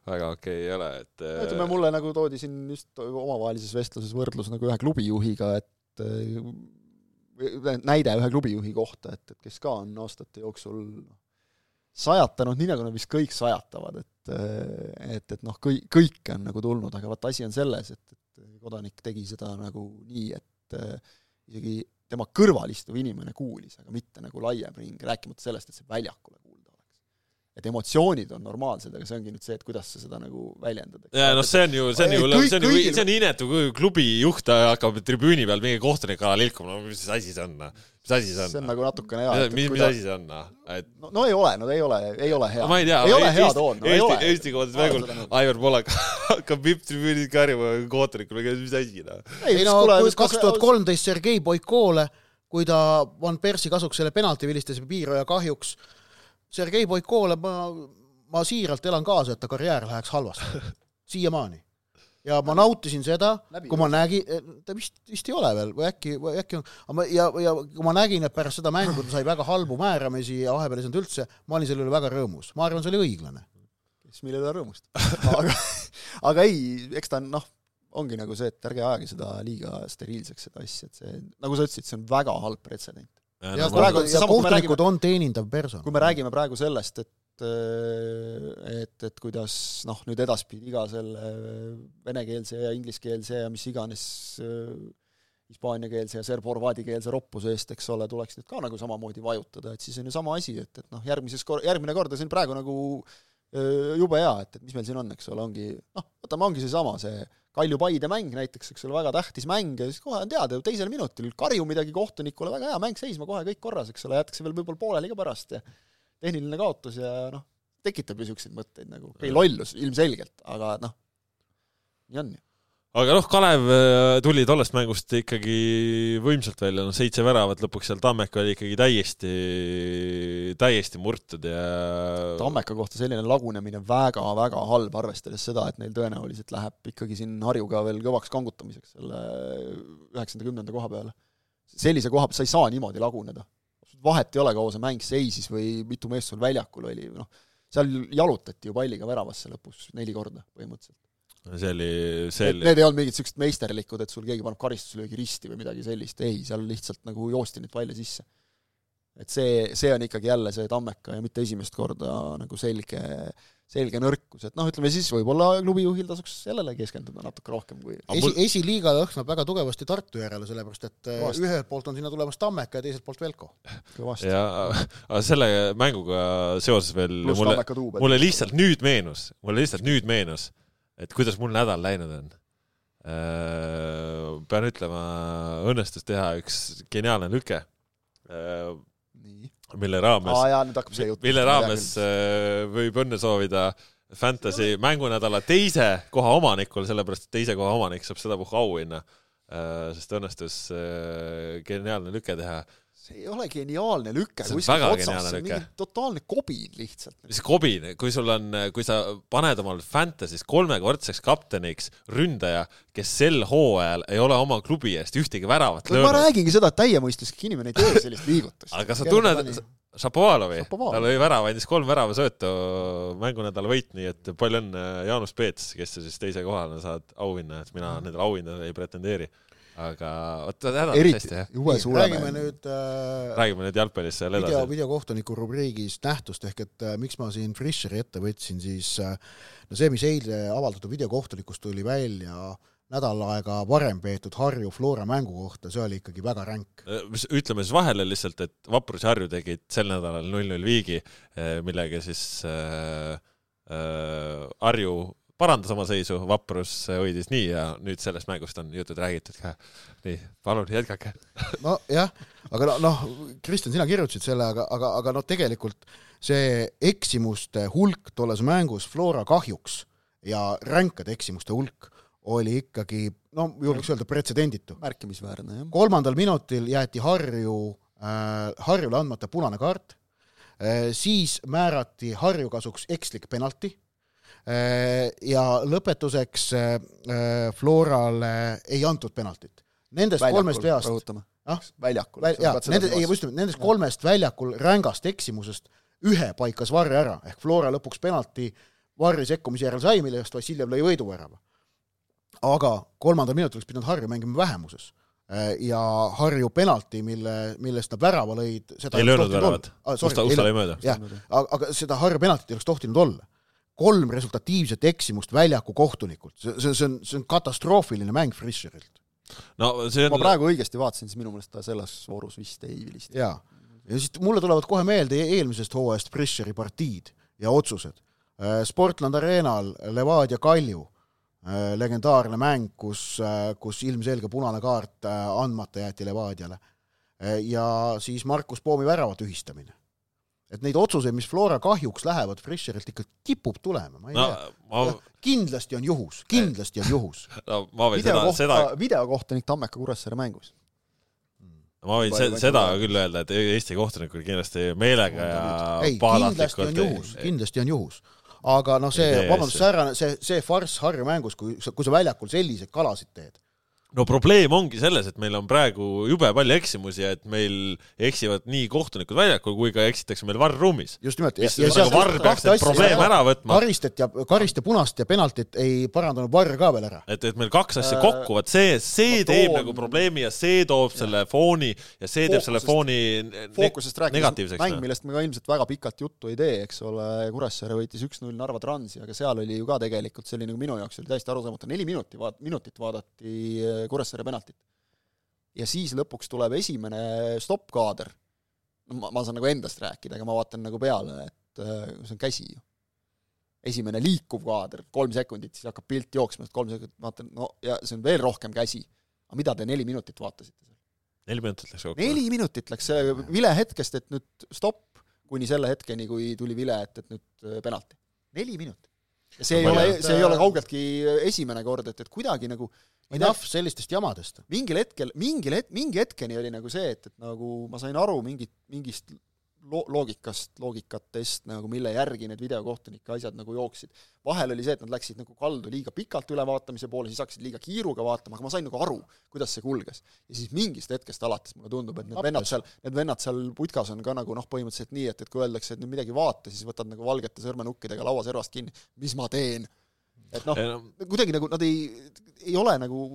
väga okei okay ei ole, et ütleme, mulle nagu toodi siin just omavahelises vestluses võrdlus nagu ühe klubijuhiga, et näide ühe klubijuhi kohta, et, et kes ka on aastate jooksul sajatanud, nii nagu nad vist kõik sajatavad, et et, et noh, kõik, kõike on nagu tulnud, aga vaat asi on selles, et, et kodanik tegi seda nagu nii, et isegi tema kõrval istuv inimene kuulis, aga mitte nagu laiem ring, rääkimata sellest, et see väljakule. Et emotsioonid on normaalsed, aga see ongi nüüd see, et kuidas sa seda nagu väljendad. ja noh, see on ju, see on ju, see on ju, see on inetu, kui klubi juht hakkab tribüüni peal mingi kohtunik kallal ilkuma, no mis asi see on, mis asi see see on on? nagu natukene hea. mis, mis asi see on, et no, no ei ole, no ei ole, ei ole hea. ma ei tea, ei ole hea toon, no ei Eesti ole., Eesti koondise mängul nagu- Aivar Pollak hakkab vipp-tribüünil karjuma kohtunikule, mis asi noh. ei no kui kaks tuhat kolmteist Sergei Boikole, kui ta Van Persi kasuks selle penalti vilistas ja piiraja kahjuks, Sergei Boikole ma, ma siiralt elan kaasa, et ta karjäär läheks halvasti, siiamaani. ja ma nautisin seda, kui ma nägin, ta vist, vist ei ole veel või äkki, või äkki on, ja, ja kui ma nägin, et pärast seda mängu ta sai väga halbu määramisi ja vahepeal ei saanud üldse, ma olin selle üle väga rõõmus, ma arvan, see oli õiglane. siis mille üle rõõmustada. aga, aga ei, eks ta on noh, ongi nagu see, et ärge ajage seda liiga steriilseks, seda asja, et see, nagu sa ütlesid, see on väga halb pretsedent. Ja no kohtu- praegu- ja kohtunikud on teenindav personal. kui me räägime praegu sellest, et et, et kuidas noh, nüüd edaspidi iga selle venekeelse ja ingliskeelse ja mis iganes äh, hispaaniakeelse ja serb-horvaadikeelse roppuse eest, eks ole, tuleks nüüd ka nagu samamoodi vajutada, et siis on ju sama asi, et, et noh, järgmises kor-, järgmine kord ja see on praegu nagu jube hea, et, et mis meil siin on, eks ole, ongi noh, võtame, ongi seesama, see Kalju-Paide mäng näiteks, eks ole, väga tähtis mäng ja siis kohe on teada ju teisel minutil karju midagi kohtunikule, väga hea mäng seisma kohe kõik korras, eks ole, jätakse veel võib-olla pooleli ka pärast ja tehniline kaotus ja noh, tekitab ju niisuguseid mõtteid nagu, okei, lollus ilmselgelt, aga noh, nii on ju. Aga noh, Kalev äh, tuli tollest mängust ikkagi võimsalt välja, noh seitse väravat lõpuks seal Tammeka oli ikkagi täiesti, täiesti murtud ja Tammeka kohta selline lagunemine väga-väga halb, arvestades seda, et neil tõenäoliselt läheb ikkagi siin Harjuga veel kõvaks kangutamiseks selle üheksanda, kümnenda koha peale. sellise koha peal sa ei saa niimoodi laguneda. vahet ei ole, kaua see mäng seisis või mitu meest sul väljakul oli, noh, seal jalutati ju palliga väravasse lõpus neli korda põhimõtteliselt. See oli, see oli Need ei olnud mingid niisugused meisterlikud, et sul keegi paneb karistuslöögi risti või midagi sellist, ei, seal lihtsalt nagu joosti neid palle sisse. et see, see on ikkagi jälle see Tammeka ja mitte esimest korda nagu selge, selge nõrkus, et noh, ütleme siis võib-olla klubi juhil tasuks sellele keskenduda natuke rohkem kui esi mul-, esiliiga lõhnab väga tugevasti Tartu järele, sellepärast et äh, Kõvasti. ühelt poolt on sinna tulemas Tammeka ja teiselt poolt Velko. ja aga selle mänguga seoses veel pluss mulle, mulle lihtsalt nüüd meenus, mulle lihtsalt nüüd meenus, et kuidas mul nädal läinud on. pean ütlema, õnnestus teha üks geniaalne lüke, nii. mille raames mille raames äh, võib õnne soovida Fantasy mängunädala teise koha omanikul, sellepärast et teise koha omanik saab sedapuhku auhinna, sest õnnestus äh, geniaalne lüke teha. See ei ole geniaalne lüke, kuskilt otsast, see on mingi totaalne kobin lihtsalt. mis kobin, kui sul on, kui sa paned omal Fantasy's kolmekordseks kapteniks ründaja, kes sel hooajal ei ole oma klubi eest ühtegi väravat ma löönud, räägingi seda, et täiemõistuslik inimene ei tee sellist liigutust. aga sa tunned? Šapovalovi, Šapovalov. tal oli värav, andis kolm väravasöötu mängunädala võit, nii et palju õnne Jaanus Peets, kes siis teise kohale saad auhinna, et mina nendele auhindadele ei pretendeeri. Aga vot häda on hästi jah. jube suure räägime nüüd äh, räägime nüüd jalgpallist seal video, edasi. videokohtuniku rubriigis nähtust ehk et äh, miks ma siin Fischeri ette võtsin, siis äh, no see, mis eile avaldatud videokohtunikust tuli välja nädal aega varem peetud Harju Flora mängu kohta, see oli ikkagi väga ränk. ütleme siis vahele lihtsalt, et Vaprus ja Harju tegid sel nädalal null-null viigi, millega siis äh, äh, Harju parandas oma seisu, Vaprus hoidis nii ja nüüd sellest mängust on jutud räägitud ka. nii, palun jätkake. nojah, aga noh no,, Kristjan, sina kirjutasid selle, aga, aga, aga noh, tegelikult see eksimuste hulk tolles mängus Flora kahjuks ja ränkade eksimuste hulk oli ikkagi no julgeks öelda pretsedenditu. märkimisväärne jah. kolmandal minutil jäeti Harju äh,, Harjule andmata punane kaart äh,, siis määrati Harju kasuks ekslik penalti äh, ja lõpetuseks äh, äh, Florale ei antud penaltit. Nendest kolmest veast, ah, väljakul. jaa, nende, ei just nimelt nendest kolmest väljakul rängast eksimusest ühe paikas Varri ära ehk Flora lõpuks penalti Varri sekkumise järel sai, mille eest Vassiljev lõi võiduvärava. aga kolmandal minutil oleks pidanud Harju mängima vähemuses Äh, ja Harju penalti, mille, millest nad värava lõid, seda ei löönud väravat. ah,. Usta, Usta lõi mööda. jah, aga, aga seda Harju penaltit ei oleks tohtinud olla. Kolm resultatiivset eksimust väljaku kohtunikult, see, see, see on, see on katastroofiline mäng Fischerilt. no see ma on, praegu õigesti vaatasin, siis minu meelest ta selles voorus vist ei vilista. jaa, ja siis mulle tulevad kohe meelde eelmisest hooajast Fischeri partiid ja otsused. Sportland Arenal Levadia Kalju, legendaarne mäng, kus, kus ilmselge punane kaart andmata jäeti Levadiale. ja siis Markus Poomi värava tühistamine et neid otsuseid, mis Flora kahjuks lähevad Fischerilt, ikka kipub tulema, ma ei no, tea. ma.... kindlasti on juhus, kindlasti on juhus. No ma võin video seda, seda videokohtunik Tammeka Kuressaare mängus. ma võin se seda küll öelda, et Eesti kohtunikud kindlasti meelega ja ei, kindlasti on juhus, kindlasti on juhus. Aga noh, see, vabandust, säärane, see, see farss Harju mängus, kui sa, kui sa väljakul selliseid kalasid teed no probleem ongi selles, et meil on praegu jube palju eksimusi ja et meil eksivad nii kohtunikud väljakul kui ka eksitakse meil varr-ruumis. just nimelt. nagu probleeme ära võtma. karistet ja, karist ja punast ja penaltit ei parandanud varr ka veel ära. et, et meil kaks asja äh, kokku, vot see, see teeb toon... nagu probleemi ja see toob selle fooni ja see teeb selle fooni fookusest rääkides mäng, millest me ka ilmselt väga pikalt juttu ei tee, eks ole, Kuressaare võitis üks-null Narva Transi, aga seal oli ju ka tegelikult, oli nagu minu jaoks oli täiesti arusaamatu, neli minuti vaat-, minutit vaadati Kuressaare penaltit. ja siis lõpuks tuleb esimene stopp-kaader, no ma, ma saan nagu endast rääkida, aga ma vaatan nagu peale, et äh, see on käsi ju. esimene liikuv kaader, kolm sekundit, siis hakkab pilt jooksma, et kolm sekundit, vaatan, no ja see on veel rohkem käsi. aga mida te neli minutit vaatasite seal? neli minutit läks kokku? neli minutit läks vile hetkest, et nüüd stopp, kuni selle hetkeni, kui tuli vile, et, et nüüd äh, penalti. neli minutit. Ja see no, ei ole, see ei ole kaugeltki esimene kord, et, et kuidagi nagu enough sellistest jamadest. mingil hetkel, mingil het-, mingi hetkeni oli nagu see, et, et nagu ma sain aru mingit, mingist lo-, loogikast, loogikatest nagu, mille järgi need videokohtunike asjad nagu jooksid. vahel oli see, et nad läksid nagu kaldu liiga pikalt ülevaatamise poole, siis hakkasid liiga kiiruga vaatama, aga ma sain nagu aru, kuidas see kulges. ja siis mingist hetkest alates mulle tundub, et need vennad seal, need vennad seal putkas on ka nagu noh, põhimõtteliselt nii, et, et kui öeldakse, et nüüd midagi vaata, siis võtad nagu valgete sõrmenukkidega lauaservast kinni, mis ma teen et noh, kuidagi nagu nad ei, ei ole nagu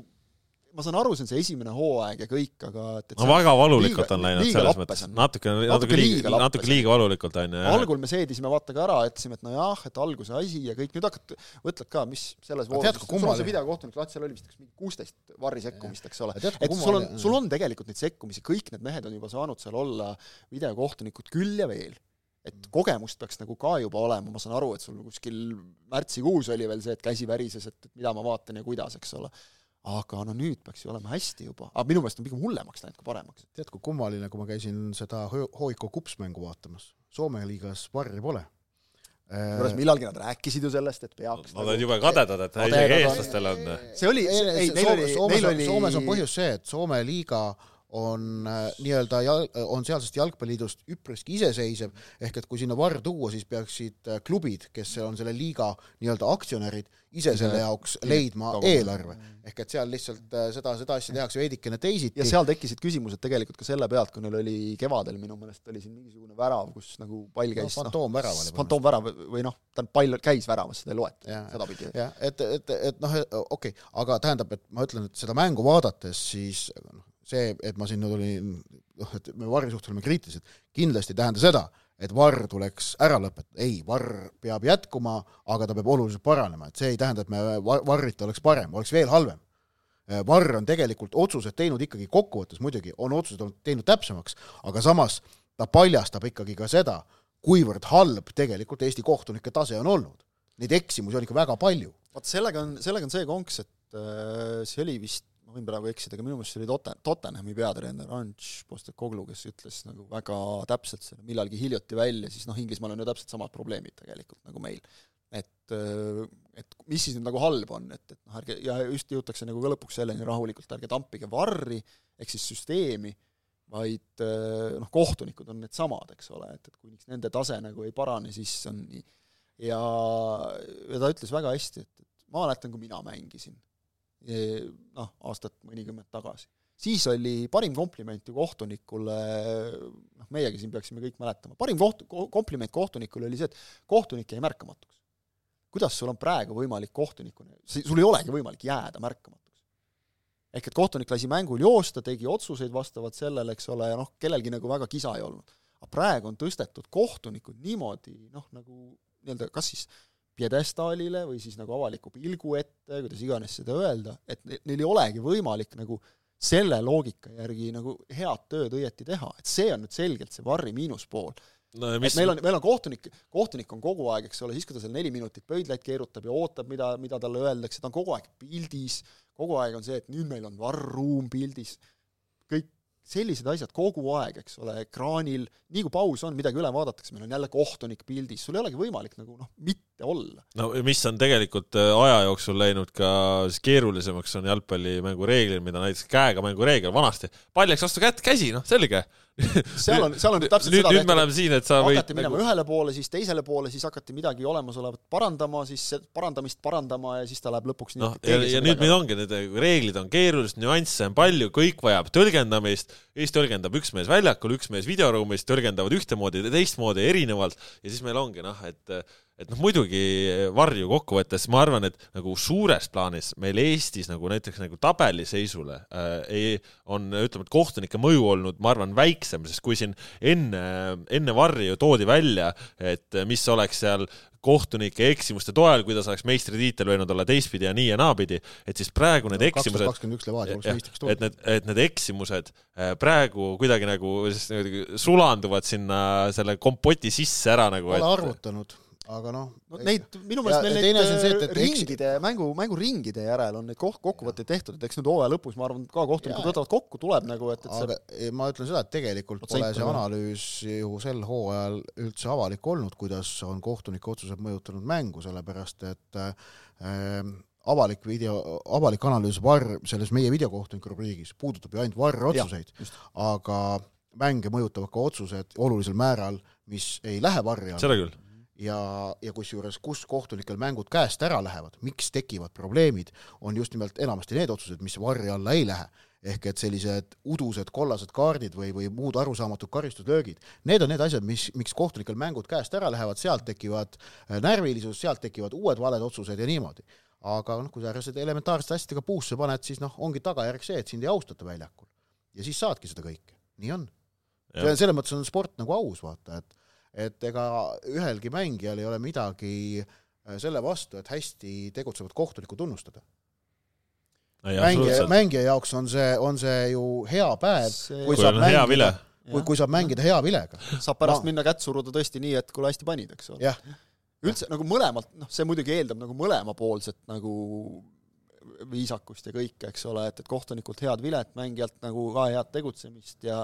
ma saan aru, see on see esimene hooaeg ja kõik, aga et, et no väga valulikult liiga, on läinud selles mõttes, natuke, natuke liiga, natuke liiga valulikult on ju. algul me seedisime vaata ka ära, ütlesime, et nojah, et alguse asi ja kõik, nüüd hakkad, mõtled ka, mis selles voorus, sul on see videokohtunik, vaat seal oli vist mingi kuusteist varri sekkumist, eks ole. et sul on, sul on tegelikult neid sekkumisi, kõik need mehed on juba saanud seal olla videokohtunikud küll ja veel. Et kogemust peaks nagu ka juba olema, ma saan aru, et sul kuskil märtsikuus oli veel see, et käsi värises, et mida ma vaatan ja kuidas, eks ole. Aga no nüüd peaks ju olema hästi juba, aga minu meelest on pigem hullemaks läinud kui paremaks. tead, kui kummaline, kui ma käisin seda Hoiko kupsmängu vaatamas, Soome liigas varri pole. Kusjuures äh, millalgi nad rääkisid ju sellest, et peaks Nad on jube kadedad, et isegi eestlastel on see oli, ei, neil oli, neil oli Soomes on põhjus see, et Soome liiga äh, on äh, nii-öelda jal-, on sealsest jalgpalliliidust üpriski iseseisev, ehk et kui sinna VAR tuua, siis peaksid äh, klubid, kes on selle liiga nii-öelda aktsionärid, ise selle jaoks leidma eelarve. ehk et seal lihtsalt äh, seda, seda asja tehakse veidikene teisiti. ja seal tekkisid küsimused tegelikult ka selle pealt, kui neil oli kevadel minu meelest oli siin mingisugune värav, kus nagu pall käis no, fantoomvärav oli. fantoomvärav või noh, tähendab pall käis väravas, seda ei loeta sedapidi. jah, et, et, et noh, okei okay., aga tähendab, et ma ütlen, et seda mängu vaadates siis noh, see, et ma sinna tulin, noh, et me Varri suhtes oleme kriitilised, kindlasti ei tähenda seda, et Varr tuleks ära lõpetada, ei, Varr peab jätkuma, aga ta peab oluliselt paranema, et see ei tähenda, et me Varrita oleks parem, oleks veel halvem. Varr on tegelikult otsused teinud ikkagi kokkuvõttes muidugi, on otsused olnud teinud täpsemaks, aga samas ta paljastab ikkagi ka seda, kuivõrd halb tegelikult Eesti kohtunike tase on olnud. Neid eksimusi on ikka väga palju. vot sellega on, sellega on see konks, et äh, see oli vist ma võin praegu eksida, aga minu meelest see oli Totten-, Tottenhami peatreener Ange Postecoglou, kes ütles nagu väga täpselt selle millalgi hiljuti välja, siis noh, Inglismaal on ju täpselt samad probleemid tegelikult nagu meil. et, et mis siis nüüd nagu halb on, et, et noh, ärge, ja just jõutakse nagu ka lõpuks selleni rahulikult, ärge tampige varri, ehk siis süsteemi, vaid noh, kohtunikud on needsamad, eks ole, et, et kuniks nende tase nagu ei parane, siis on nii. ja, ja ta ütles väga hästi, et, et ma mäletan, kui mina mängisin noh, aastat mõnikümmend tagasi. siis oli parim kompliment ju kohtunikule, noh, meiegi siin peaksime kõik mäletama, parim koht-, kompliment kohtunikule oli see, et kohtunik jäi märkamatuks. kuidas sul on praegu võimalik kohtunikuna, sul ei olegi võimalik jääda märkamatuks? ehk et kohtunik lasi mängul joosta, tegi otsuseid vastavalt sellele, eks ole, ja noh, kellelgi nagu väga kisa ei olnud. aga praegu on tõstetud kohtunikud niimoodi noh, nagu nii-öelda kas siis pjedestaalile või siis nagu avaliku pilgu ette, kuidas iganes seda öelda, et neil ei olegi võimalik nagu selle loogika järgi nagu head tööd õieti teha, et see on nüüd selgelt see varri miinuspool. no et meil on, meil on kohtunik, kohtunik on kogu aeg, eks ole, siis kui ta seal neli minutit pöidlaid keerutab ja ootab, mida, mida talle öeldakse, ta on kogu aeg pildis, kogu aeg on see, et nüüd meil on varr-ruum pildis, kõik sellised asjad kogu aeg, eks ole, ekraanil, nii kui paus on, midagi üle vaadatakse, meil on jälle kohtunik pildis, sul ei olegi võimalik nagu noh, mitte olla. no mis on tegelikult äh, aja jooksul läinud ka siis keerulisemaks, on jalgpallimängu reeglid, mida näiteks käega mängu reegel vanasti. pall läks vastu kätt, käsi, noh selge. seal on, seal on täpselt nüüd, seda nüüd me oleme siin, et sa võid hakati minema ühele poole, siis teisele poole, siis hakati midagi olemasolevat parandama, siis parandamist parandama ja siis ta läheb lõpuks noh, ja, ja nüüd meil ongi need reeglid on keerulised, nüansse on palju, kõik vajab tõlgendamist, siis tõlgendab üks mees väljakul, üks mees videoruumis, tõlgendavad ühtemoodi, teistmoodi, erinevalt ja siis meil ongi noh, et et noh, muidugi varju kokkuvõttes ma arvan, et nagu suures plaanis meil Eestis nagu näiteks nagu tabeliseisule äh, ei, on ütleme, et kohtunike mõju olnud, ma arvan, väiksem, sest kui siin enne, enne varju toodi välja, et mis oleks seal kohtunike eksimuste toel, kuidas oleks meistritiitel võinud olla teistpidi ja nii ja naapidi, et siis praegu need eksimused Jah, meistriks et need, et need eksimused äh, praegu kuidagi nagu sulanduvad sinna selle kompoti sisse ära nagu, Pole et arvutanud, aga noh no neid, minu meelest meil on see, neid et- et ringide, mängu, mänguringide järel on neid koh-, kokkuvõtteid tehtud, et eks nüüd hooaja lõpus ma arvan, ka kohtunikud võtavad kokku, tuleb nagu, et, et see aga eh, ma ütlen seda, et tegelikult pole see on- analüüs ju sel hooajal üldse avalik olnud, kuidas on kohtunike otsused mõjutanud mängu, sellepärast et äh, avalik video, avalik analüüs VAR selles meie videokohtuniku rubriigis puudutab ju ainult VAR otsuseid. aga mänge mõjutavad ka otsused olulisel määral, mis ei lähe VAR-i alla. Seda küll. ja, ja kusjuures, kus kohtunikel mängud käest ära lähevad, miks tekivad probleemid, on just nimelt enamasti need otsused, mis varri alla ei lähe. ehk et sellised udused kollased kaardid või, või muud arusaamatud karistuslöögid, need on need asjad, mis, miks kohtunikel mängud käest ära lähevad, sealt tekivad äh, närvilisus, sealt tekivad uued valed otsused ja niimoodi. aga noh, kui sa seda elementaarsete asjadega puusse paned, siis noh, ongi tagajärg see, et sind ei austata väljakul. ja siis saadki seda kõike, nii on. see on, selles mõttes on sport nagu aus, vaata, et et ega ühelgi mängijal ei ole midagi äh, selle vastu, et hästi tegutsevat kohtunikku tunnustada. mängija, mängija jaoks on see, on see ju hea päev, See- kui saab on hea mängida kui, kui saab mängida hea vilega. saab pärast No. minna kätt suruda tõesti nii, et kuule hästi panid, eks ole. üldse nagu mõlemalt, noh, see muidugi eeldab nagu mõlemapoolset nagu viisakust ja kõike, eks ole, et, et kohtunikult head vilet, mängijalt nagu ka head tegutsemist ja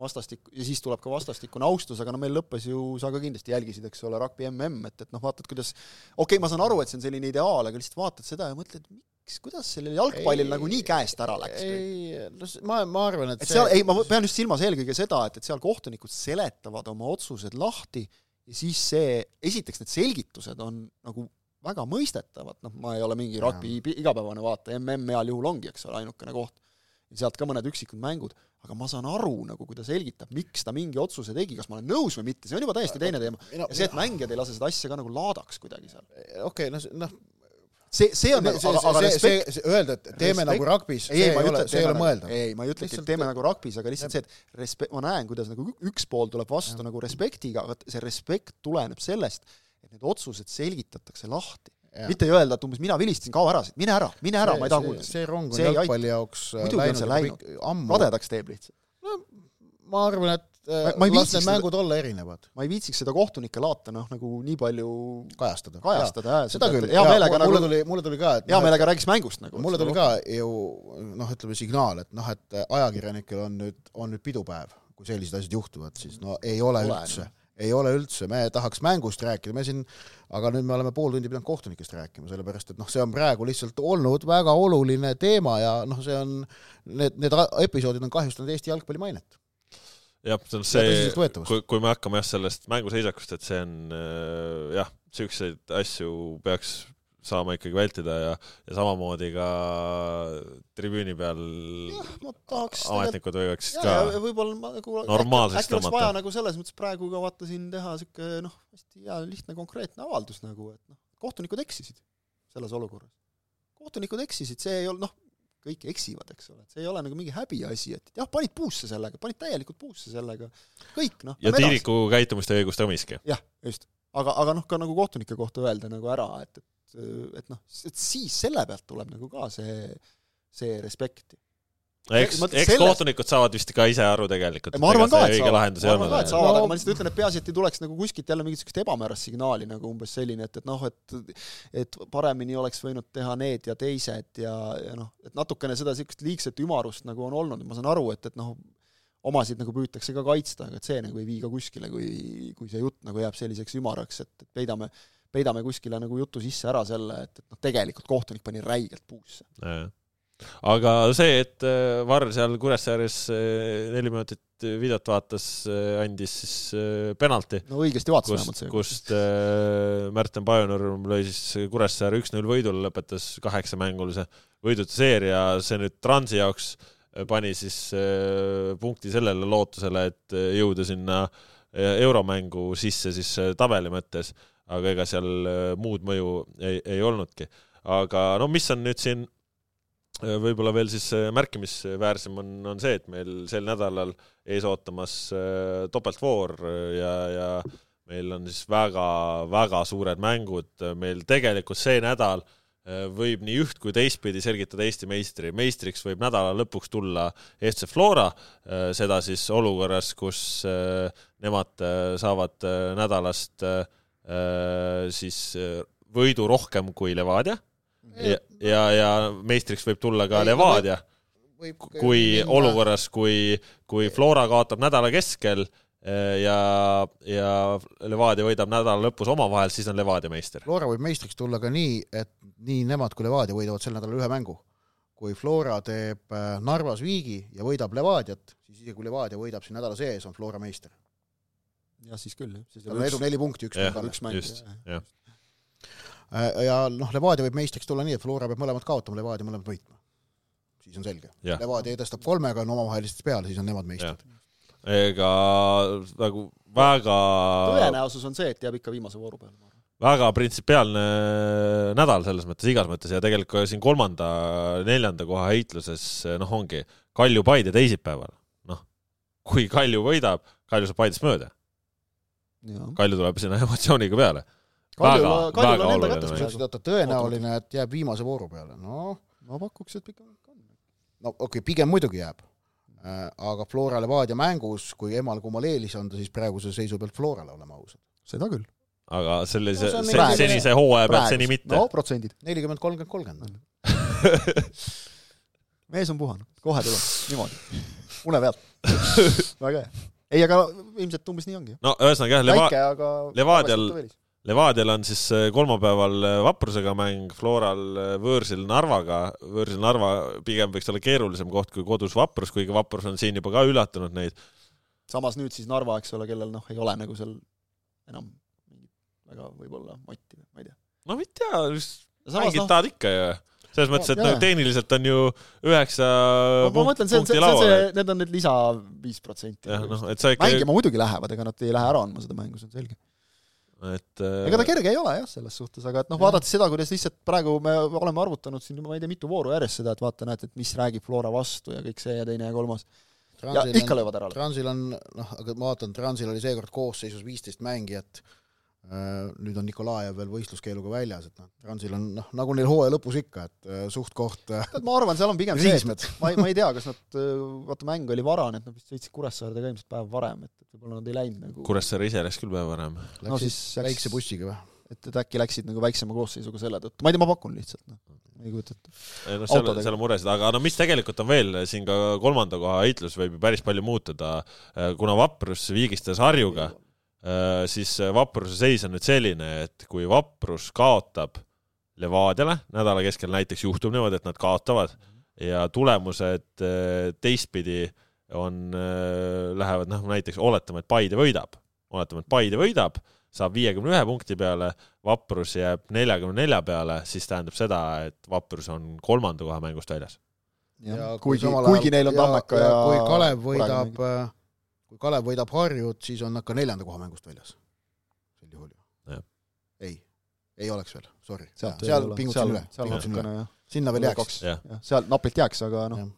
vastastik-, ja siis tuleb ka vastastikune austus, aga no meil lõppes ju, sa ka kindlasti jälgisid, eks ole, rugby mm, et, et noh, vaatad, kuidas okei okay,, ma saan aru, et see on selline ideaal, aga lihtsalt vaatad seda ja mõtled, miks, kuidas sellel jalgpallil nagu nii käest ära läks ei, no ma, ma arvan, et et seal, ei, ma pean just silmas eelkõige seda, et, et seal kohtunikud seletavad oma otsused lahti ja siis see, esiteks need selgitused on nagu väga mõistetavad, noh, ma ei ole mingi rugby igapäevane vaataja, mm heal juhul ongi, eks ole, ainukene koht. Ja sealt ka mõned üksikud mängud, aga ma saan aru nagu, kui ta selgitab, miks ta mingi otsuse tegi, kas ma olen nõus või mitte, see on juba täiesti teine teema. no, ja see, et mängijad ei lase seda asja ka nagu laadaks kuidagi seal. okei, no, noh, see, see on see, nagu, aga, aga see, see, see, öelda, et teeme respekt- nagu rugbis, see ei, ei ole ütle, see ei ole teeme mõeldav. nagu, ei, ma ei ütlegi, et teeme nagu rugbis, aga lihtsalt see, et respe-, ma näen, kuidas nagu üks pool tuleb vastu Jah. nagu respektiga, aga see respekt tuleneb sellest, et need otsused selgitatakse lahti. Mitte ei öelda, et umbes mina vilistasin, kao ära siit, mine ära, mine ära, ma ei taha kuulda. see rong on jalgpalli jaoks äh, Muidugi läinud ammu, kadedaks teeb lihtsalt. ma arvan, et äh, Ma- ma las need mängud olla erinevad, ma ei viitsiks seda kohtunike laata noh, nagu nii palju kajastada. kajastada seda küll, hea meelega mulle nagu, tuli, mulle tuli ka, et hea noh, meelega räägiks mängust nagu. mulle tuli ka ju noh, ütleme signaal, et noh, et ajakirjanikel on nüüd, on nüüd pidupäev, kui sellised asjad juhtuvad, siis no ei ole üldse ei ole üldse, me tahaks mängust rääkida, me siin, aga nüüd me oleme pool tundi pidanud kohtunikest rääkima, sellepärast et noh, see on praegu lihtsalt olnud väga oluline teema ja noh, see on, need, need episoodid on kahjustanud Eesti jalgpalli mainet. jah, see on see kui, kui me hakkame jah sellest mänguseisakust, et see on äh, jah, siukseid asju peaks saama ikkagi vältida ja, ja samamoodi ka tribüüni peal jah, tahaks ametnikud võiks ja, ka ja võib-olla ma nagu normaalseks äkki oleks tõmmata. vaja nagu selles mõttes praegu ka vaata siin teha siuke noh, hästi hea lihtne konkreetne avaldus nagu, et noh, kohtunikud eksisid selles olukorras. kohtunikud eksisid, see ei olnud noh, kõik eksivad, eks ole, et see ei ole nagu mingi häbiasi, et jah, panid puusse sellega, panid täielikult puusse sellega, kõik noh. ja Tiiriku käitumist ei õigusta miski. jah, just. aga, aga noh, ka nagu kohtunike kohta öelda nagu ära, et, et, et noh, et siis selle pealt tuleb nagu ka see, see respekti. eks eks selles- kohtunikud saavad vist ka ise aru tegelikult, ma arvan ka, et saavad, ma arvan ka, et saavad, No- aga ma lihtsalt ütlen, et peaasi, et ei tuleks nagu kuskilt jälle mingit sellist ebamäärast signaali nagu umbes selline, et, et noh, et et paremini oleks võinud teha need ja teised ja, ja noh, et natukene seda niisugust liigset ümarust nagu on olnud, ma saan aru, et, et noh, omasid nagu püütakse ka kaitsta, aga et see nagu ei vii ka kuskile, kui, kui see jutt nagu jääb selliseks ümaraks, et, et peidame peidame kuskile nagu jutu sisse ära selle, et, et noh, tegelikult kohtunik pani räigelt puusse. aga see, et äh, Varr seal Kuressaares äh, neli minutit videot vaatas, andis siis äh, penalti, no õigesti vaatas vähemalt, see. kust äh, Märten Pajunurm lõi siis Kuressaare üks-null võidule, lõpetas kaheksamängulise võidute seeria, see nüüd Transi jaoks äh, pani siis äh, punkti sellele lootusele, et äh, jõuda sinna äh, euromängu sisse siis äh, tabeli mõttes, aga ega seal äh, muud mõju ei, ei olnudki. aga no mis on nüüd siin äh, võib-olla veel siis äh, märkimisväärsem on, on see, et meil sel nädalal ees ootamas topeltvoor ja, ja meil on siis väga-väga suured mängud, meil tegelikult see nädal võib nii üht kui teistpidi selgitada Eesti meistri, meistriks võib nädala lõpuks tulla FC Flora, seda siis olukorras, kus nemad saavad nädalast siis äh, võidu rohkem kui Levadia ja, ja, ja meistriks võib tulla ka Levadia, kui olukorras, kui, kui Flora kaotab nädala keskel eh, ja, ja Levadia võidab nädala lõpus omavahel, siis on Levadia meister. Flora võib meistriks tulla ka nii, et nii nemad kui Levadia võidavad sel nädalal ühe mängu. kui Flora teeb äh, Narvas viigi ja võidab Levadiat, siis isegi kui Levadia võidab siin nädala sees, on Flora meister. jah, siis küll, jah. siis tal on edu neli punkti, üks mäng üks mäng, just, jah. Äh, ja noh, Levadia võib meistriks tulla nii, et Flora peab mõlemad kaotama, Levadia mõlemad võitma. siis on selge. Levadia edestab kolmega, on omavahelistes peale, siis on nemad meistrid. ega nagu väga, tõenäosus on see, et jääb ikka viimase vooru peale, ma arvan. väga printsipiaalne nädal selles mõttes, igas mõttes ja tegelikult ka siin kolmanda-neljanda koha heitluses noh, ongi Kalju-Paide teisipäeval, noh, kui Kalju võidab, Kalju saab Paidest mööda, Kalju tuleb sinna emotsiooniga peale. Kaljul Väga-, Kaljul on enda kätes praegu. oota, tõenäoline, et jääb viimase vooru peale, noh, ma pakuks, et ikka on. no okei okay,, pigem muidugi jääb. aga Flora Levadia mängus, kui emal kummal eelis anda, siis praeguse seisu pealt Florale, oleme ausad. seda küll. aga sellise No senise hooaja pealt seni mitte no. protsendid. nelikümmend, kolmkümmend, kolmkümmend. mees on puhanud, kohe tuleb, niimoodi. une pealt. väga hea. ei, aga ilmselt umbes nii ongi. no ühesõnaga jah, Leva-, aga Levadial-. Levadial on siis äh, kolmapäeval äh, Vaprusega mäng, Floral äh, võõrsil Narvaga, võõrsil Narva pigem võiks olla keerulisem koht kui kodus Vaprus, kuigi Vaprus on siin juba ka üllatanud neid. samas nüüd siis Narva, eks ole, kellel noh, ei ole nagu seal enam mingit väga võib-olla motti, ma ei tea. no ma ei tea, mängid noh, tahad ikka ju. Selles mõttes, et jaa. nagu tehniliselt on ju üheksa ma, mõtlen, see on, punkti see, see, need on need lisa viis protsenti. noh, et sa ikka, mängima muidugi lähevad, ega nad ei lähe ära andma seda mängu, see on selge. et äh, ega ta kerge ei ole jah, selles suhtes, aga et noh, vaadates seda, kuidas lihtsalt praegu me oleme arvutanud siin juba ma ei tea, mitu vooru järjest seda, et vaata, näed, et mis räägib Flora vastu ja kõik see ja teine ja kolmas. ja ikka löövad ära. Transil on, noh, aga ma vaatan, Transil oli seekord koosseisus viisteist mängijat, nüüd on Nikolajev veel võistluskeeluga väljas, et noh, Transil on noh, nagu neil hooaja lõpus ikka, et äh, suht-koht äh, ma arvan, seal on pigem see, riismed. et ma ei, ma ei tea, kas nad, vaata mäng oli varane, et nad vist sõitsid Kuressaarde ka ilmselt päev varem, et et võib-olla nad ei läinud nagu, Kuressaare ise läks küll päev varem. no siis läksid väikse bussiga või? et, et äkki läksid nagu väiksema koosseisuga selle tõttu, ma ei tea, ma pakun lihtsalt, noh, ei kujuta ette. ei noh, seal, seal on muresid, aga no mis tegelikult on veel siin ka kolmanda koha heitlus võib ju päris palju muutuda, kuna Vaprus viigistas Harjuga, siis Vapruse seis on nüüd selline, et kui Vaprus kaotab Levadiale nädala keskel näiteks juhtub niimoodi, et nad kaotavad ja tulemused eh, teistpidi on, lähevad noh, näiteks oletame, et Paide võidab, oletame, et Paide võidab, saab viiekümne ühe punkti peale, Vaprus jääb neljakümne nelja peale, siis tähendab seda, et Vaprus on kolmanda koha mängust väljas. kuigi, kuigi neil on Tammeka ja, kui Kalev võidab, kui Kalev võidab Harjut, siis on nad ka neljanda koha mängust väljas. sel juhul ju ei, ei oleks veel, sorry. sealt seal pingutasin üle, seal pingutasin üle. sinna veel jääks. seal napilt jääks, aga noh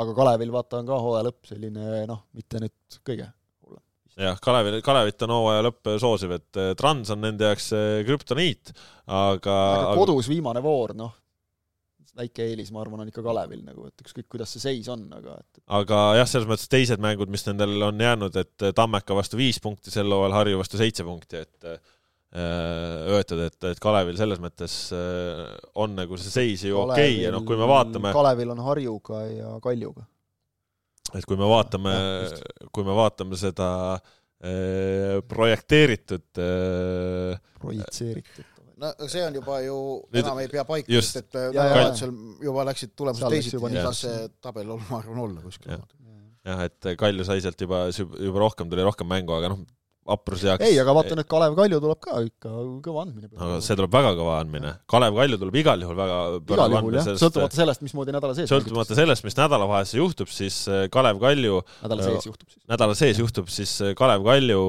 aga Kalevil vaata on ka hooaja lõpp selline noh, mitte nüüd kõige hullem. jah, Kalevil, Kalevit on hooaja lõpp soosiv, et eh, Trans on nende jaoks eh, krüptoniit, aga, aga kodus viimane voor, noh, väike eelis, ma arvan, on ikka Kalevil nagu, et ükskõik, kuidas see seis on, aga et aga jah, selles mõttes teised mängud, mis nendel on jäänud, et Tammeka vastu viis punkti sel hooajal, Harju vastu seitse punkti, et äh, öeldud, et, et Kalevil selles mõttes on nagu see seis ju okei okay ja noh, kui me vaatame Kalevil on Harjuga ja Kaljuga. et kui me vaatame, kui me vaatame seda projekteeritud projitseeritud no see on juba ju Nüüd, enam ei pea paika, sest et nädalavahetusel juba läksid tulemused teisiti, ei saa see tabel olla, ma arvan, olla kuskil. jah, et Kalju sai sealt juba, juba rohkem, tuli rohkem mängu, aga noh, vaprus jääks ei, aga vaata nüüd Kalev Kalju tuleb ka ikka kõva andmine. aga see tuleb väga kõva andmine. Kalev Kalju tuleb igal juhul väga igal juhul jah, sõltumata sellest, mismoodi nädala sees sõltumata sellest, mis nädalavahetusel juhtub, siis äh, Kalev Kalju nädala sees juhtub siis. nädala sees juhtub, siis äh, Kalev Kalju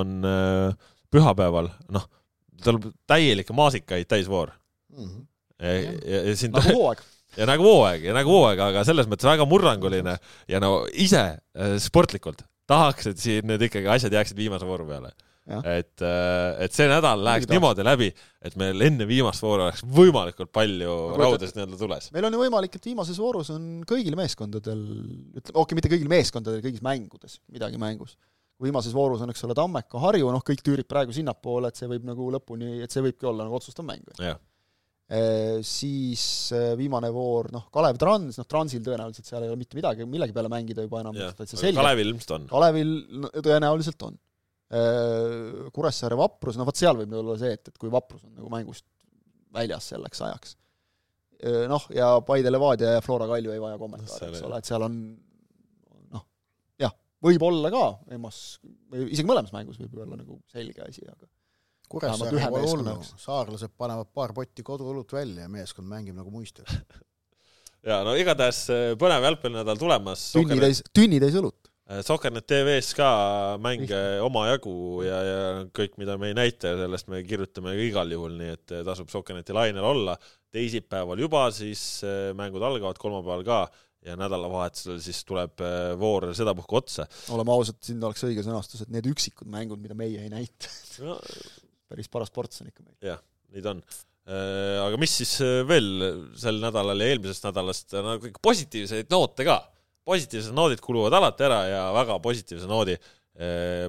on äh, pühapäeval, noh, tuleb täielikke maasikaid täisvoor mm. -hmm. ja, ja, ja siin nagu hooaeg ja nagu hooaeg ja nagu hooaeg, aga selles mõttes väga murranguline ja no ise äh, sportlikult tahaks, et siin nüüd ikkagi asjad jääksid viimase vooru peale. et, äh, et see nädal läheks niimoodi läbi, et meil enne viimast vooru oleks võimalikult palju raudasid nii-öelda tules. meil on ju võimalik, et viimases voorus on kõigil meeskondadel, ütleme, okei okay,, mitte kõigil meeskondadel, kõigis mängudes midagi mängus viimases voorus on, eks ole, Tammeka, Harju, noh, kõik tüürib praegu sinnapoole, et see võib nagu lõpuni, et see võibki olla nagu otsustav mäng. E, siis e, viimane voor, noh, Kalev Trans, noh, Transil tõenäoliselt seal ei ole mitte midagi, millegi peale mängida juba enam, Kalevil ilmselt on. Kalevil tõenäoliselt on e,. Kuressaare Vaprus, no vot seal võib olla see, et, et kui Vaprus on nagu mängust väljas selleks ajaks. Noh, ja Paide Levadia ja Flora Kalju ei vaja kommentaari, eks ole, et seal on võib-olla ka EMO-s või isegi mõlemas mängus võib olla nagu selge asi, aga Kuressaare pole hullu, saarlased panevad paar potti koduõlut välja ja meeskond mängib nagu muistel ja no igatahes äh, põnev jalgpallinädal tulemas. tünnitäis, tünnitäis õlut. Äh, Sokernet TV-s ka mänge omajagu ja, ja kõik, mida me ei näita ja sellest me kirjutame igal juhul, nii et äh, tasub Sokerneti lainel olla. teisipäeval juba siis mängud algavad, kolmapäeval ka ja nädalavahetusel siis tuleb äh, voor sedapuhku otsa. oleme ausad, siin oleks õige sõnastus, et need üksikud mängud, mida meie ei näita no. päris paras ports on ikka meil. jah, neid on. Äh, aga mis siis äh, veel sel nädalal ja eelmisest nädalast, no kõik positiivseid noote ka. positiivsed noodid kuluvad alati ära ja väga positiivse noodi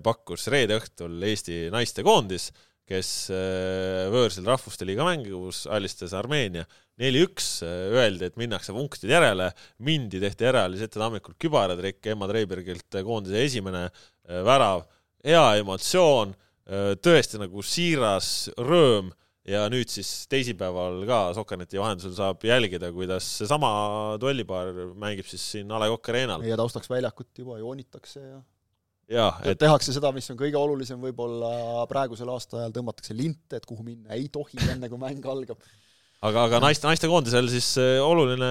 pakkus reede õhtul Eesti naistekoondis kes äh, võõrsil rahvuste liiga mängus alistas Armeenia neli-üks, äh, öeldi, et minnakse punktid järele, mindi, tehti ära, oli Sette Tammikult kübaratrikk, Emma Treibergilt koondise esimene äh, värav, hea emotsioon, tõesti nagu siiras rõõm. Ja nüüd siis teisipäeval ka Sokkerneti vahendusel saab jälgida, kuidas seesama duellipaar mängib siis siin A Le Coq Arena'l. meie taustaks väljakut juba joonitakse ja jaa, et tehakse seda, mis on kõige olulisem võib-olla praegusel aastaajal, tõmmatakse linte, et kuhu minna. Ei tohi, enne kui mäng algab. Aga, aga naiste, naistekoondisel siis äh, oluline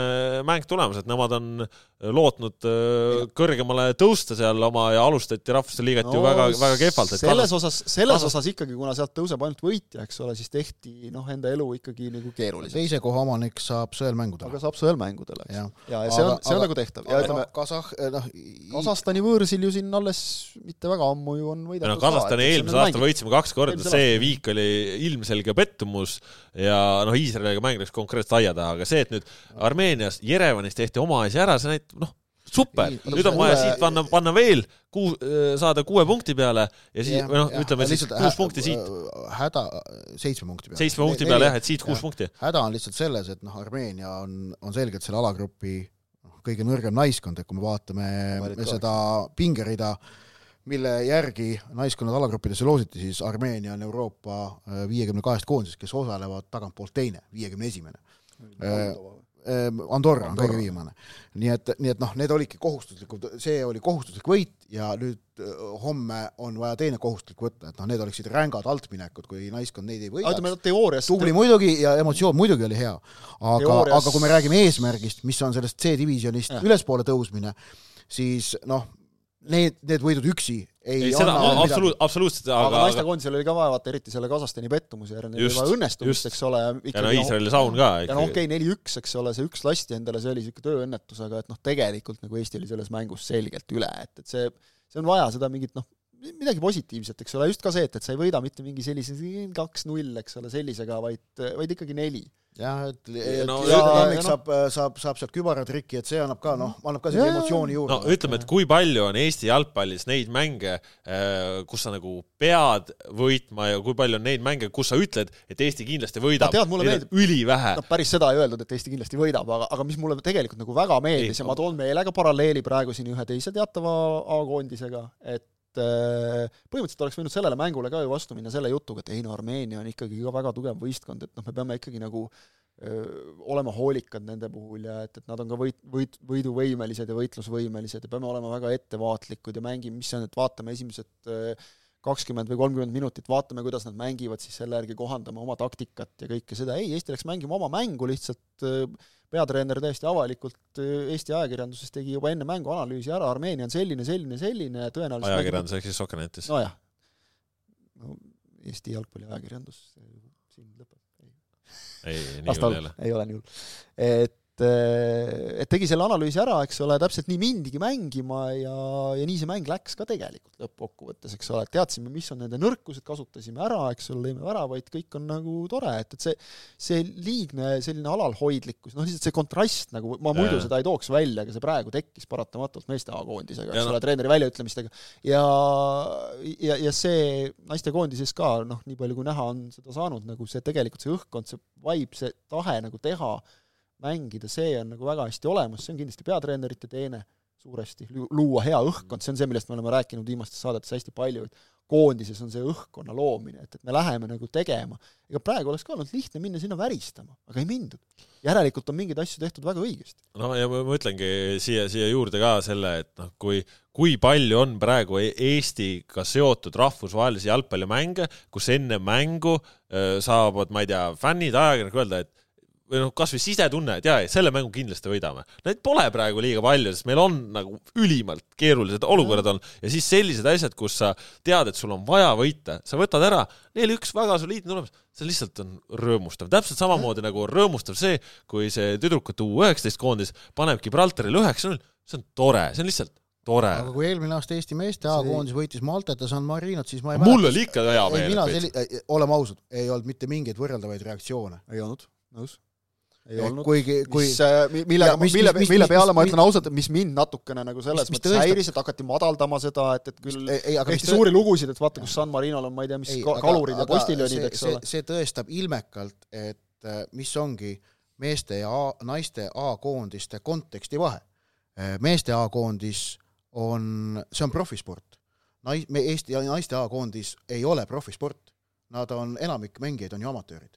mäng tulemas, et nemad on lootnud äh, kõrgemale tõusta seal oma ja alustati Rahvuste Liigat no, ju väga, väga kehvalt. selles osas, selles kasas... osas ikkagi, kuna sealt tõuseb ainult võitja, eks ole, siis tehti noh, enda elu ikkagi nagu keeruliseks. teise koha omanik saab sõelmängudele. aga saab sõelmängudele, eks. ja, ja, ja see on, see on nagu tehtav. ja ütleme, Kasah-, noh Kasahstani võõrsil ju siin alles mitte väga ammu ju on võidetud no Kasahstani eelmisel aastal võitsime kaks korda, see viik oli ilmselge pettumus ja noh, Iisraeliga mäng läks konkreetselt aia taha, aga see, et nüüd Armeenias, Jerevanis tehti oma asi ära, see näitab, noh, super, nüüd on vaja siit panna, panna veel kuu, saada kuue punkti peale ja siis, või noh, ütleme siis kuus punkti siit. häda, seitsme punkti peale. seitsme punkti peale jah, et siit kuus punkti. häda on lihtsalt selles, et noh, Armeenia on, on selgelt selle alagrupi kõige nõrgem naiskond, et kui me vaatame me seda pingerida, mille järgi naiskonnad alagruppidesse loositi, siis Armeenia on Euroopa äh, viiekümne kahest koondisest, kes osalevad tagantpoolt teine, viiekümne esimene. Äh, Andorra on kõige viimane. nii et, nii et noh, need olidki kohustuslikud, see oli kohustuslik võit ja nüüd homme on vaja teine kohustuslik võtta, et noh, need oleksid rängad altminekud, kui naiskond neid ei võidaks. ütleme teoorias tubli muidugi ja emotsioon muidugi oli hea. aga teoorias..., aga kui me räägime eesmärgist, mis on sellest C-divisjonist ülespoole tõusmine, siis noh, need, need võidud üksi ei, ei seda absoluut, absoluutselt, aga aga naistekoondisel oli ka vaja vaata eriti selle Kasahstani pettumuse järel, vaja õnnestumist, eks ole. ja no Iisraeli saun ka ikka. ja no okei okay,, neli-üks, eks ole, see üks lasti endale, see oli niisugune tööõnnetus, aga et noh, tegelikult nagu Eesti oli selles mängus selgelt üle, et, et see, see on vaja seda mingit noh, midagi positiivset, eks ole, just ka see, et, et sa ei võida mitte mingi sellise kaks-null, eks ole, sellisega, vaid, vaid ikkagi neli jah, et No no, ja- ja noh- saab, saab, saab sealt kübaratriki, et see annab ka noh, annab ka seda Jaa. emotsiooni juurde. no ütleme, et kui palju on Eesti jalgpallis neid mänge, kus sa nagu pead võitma ja kui palju on neid mänge, kus sa ütled, et Eesti kindlasti võidab No tead, mulle meeldib- ülivähe noh, päris seda ei öeldud, et Eesti kindlasti võidab, aga, aga mis mulle tegelikult nagu väga meeldis Ei, ja ma toon meelega paralleeli praegu siin ühe teise teatava A-koondisega, et äh, põhimõtteliselt oleks võinud sellele mängule ka ju vastu minna selle jutuga, et ei no Armeenia on ikkagi ka väga tugev võistkond, et noh, me peame ikkagi nagu öö, olema hoolikad nende puhul ja et, et nad on ka võit, võit, võiduvõimelised ja võitlusvõimelised ja peame olema väga ettevaatlikud ja mängime, mis see on, et vaatame esimesed öö, kakskümmend või kolmkümmend minutit, vaatame, kuidas nad mängivad, siis selle järgi kohandame oma taktikat ja kõike seda, ei, Eesti läks mängima oma mängu lihtsalt, peatreener täiesti avalikult öö, Eesti ajakirjanduses tegi juba enne mängu analüüsi ära, Armeenia on selline, selline, selline tõenäoliselt ajakirjandus ehk siis Sokkernetis. nojah, no Eesti jalgpalliajakirjandus siin lõpeb, ei ei, nii hull ei ole., ei ole nii hull. et, et tegi selle analüüsi ära, eks ole, täpselt nii mindigi mängima ja, ja nii see mäng läks ka tegelikult lõppkokkuvõttes, eks ole, teadsime, mis on nende nõrkused, kasutasime ära, eks ole, lõime väravaid, kõik on nagu tore, et, et see see liigne selline alalhoidlikkus, noh lihtsalt see kontrast nagu, ma muidu seda ei tooks välja, aga see praegu tekkis paratamatult meeste A-koondisega, eks ole, treeneri väljaütlemistega. ja, ja, ja see naistekoondises ka noh, nii palju kui näha on seda saanud, nagu see tegelikult see õhkkond, see vibe, see tahe nagu teha, mängida, see on nagu väga hästi olemas, see on kindlasti peatreenerite teene suuresti, luua hea õhkkond, see on see, millest me oleme rääkinud viimastes saadetes hästi palju, et koondises on see õhkkonna loomine, et, et me läheme nagu tegema. ega praegu oleks ka olnud lihtne minna sinna väristama, aga ei mindud. järelikult on mingeid asju tehtud väga õigesti. no ja ma ütlengi siia, siia juurde ka selle, et noh, kui, kui palju on praegu E- Eestiga seotud rahvusvahelisi jalgpallimänge, kus enne mängu saavad, ma ei tea, fännid, ajakirjanikud öelda, et või noh, kasvõi sisetunne, et jaa, selle mängu kindlasti võidame. Neid pole praegu liiga palju, sest meil on nagu ülimalt keerulised olukorrad on ja siis sellised asjad, kus sa tead, et sul on vaja võita, sa võtad ära, neli-üks väga soliidne tulemus, see lihtsalt on rõõmustav, täpselt samamoodi nagu rõõmustav see, kui see tüdrukute U19 koondis paneb Gibraltarile üheksa-null, see on tore, see on lihtsalt tore. aga kui eelmine aasta Eesti meeste See- A-koondis võitis Maltat ja San Marinot, siis ma ei mul oli ikka hea ei, meel oleme ausad, ei olnud mitte mingeid võrreldavaid reaktsioone. ei olnud, nõus. Ei olnud. kuigi, kui mis, millega Ja, mis- mille, mille peale mis- ma ütlen ausalt, et mis mind natukene nagu selles mis mõttes häiris, et hakati madaldama seda, et, et küll ei, ei, hästi suuri lugusid, et vaata, kus San Marinol on, ma ei tea, mis ei, ka- aga- kalurid ja postiljonid, see- eks ole. see tõestab ilmekalt, et äh, mis ongi meeste ja A, naiste A-koondiste konteksti vahe. meeste A-koondis on, see on profisport. nais-, me Eesti naiste A-koondis ei ole profisport. Nad on, enamik mängijaid on ju amatöörid.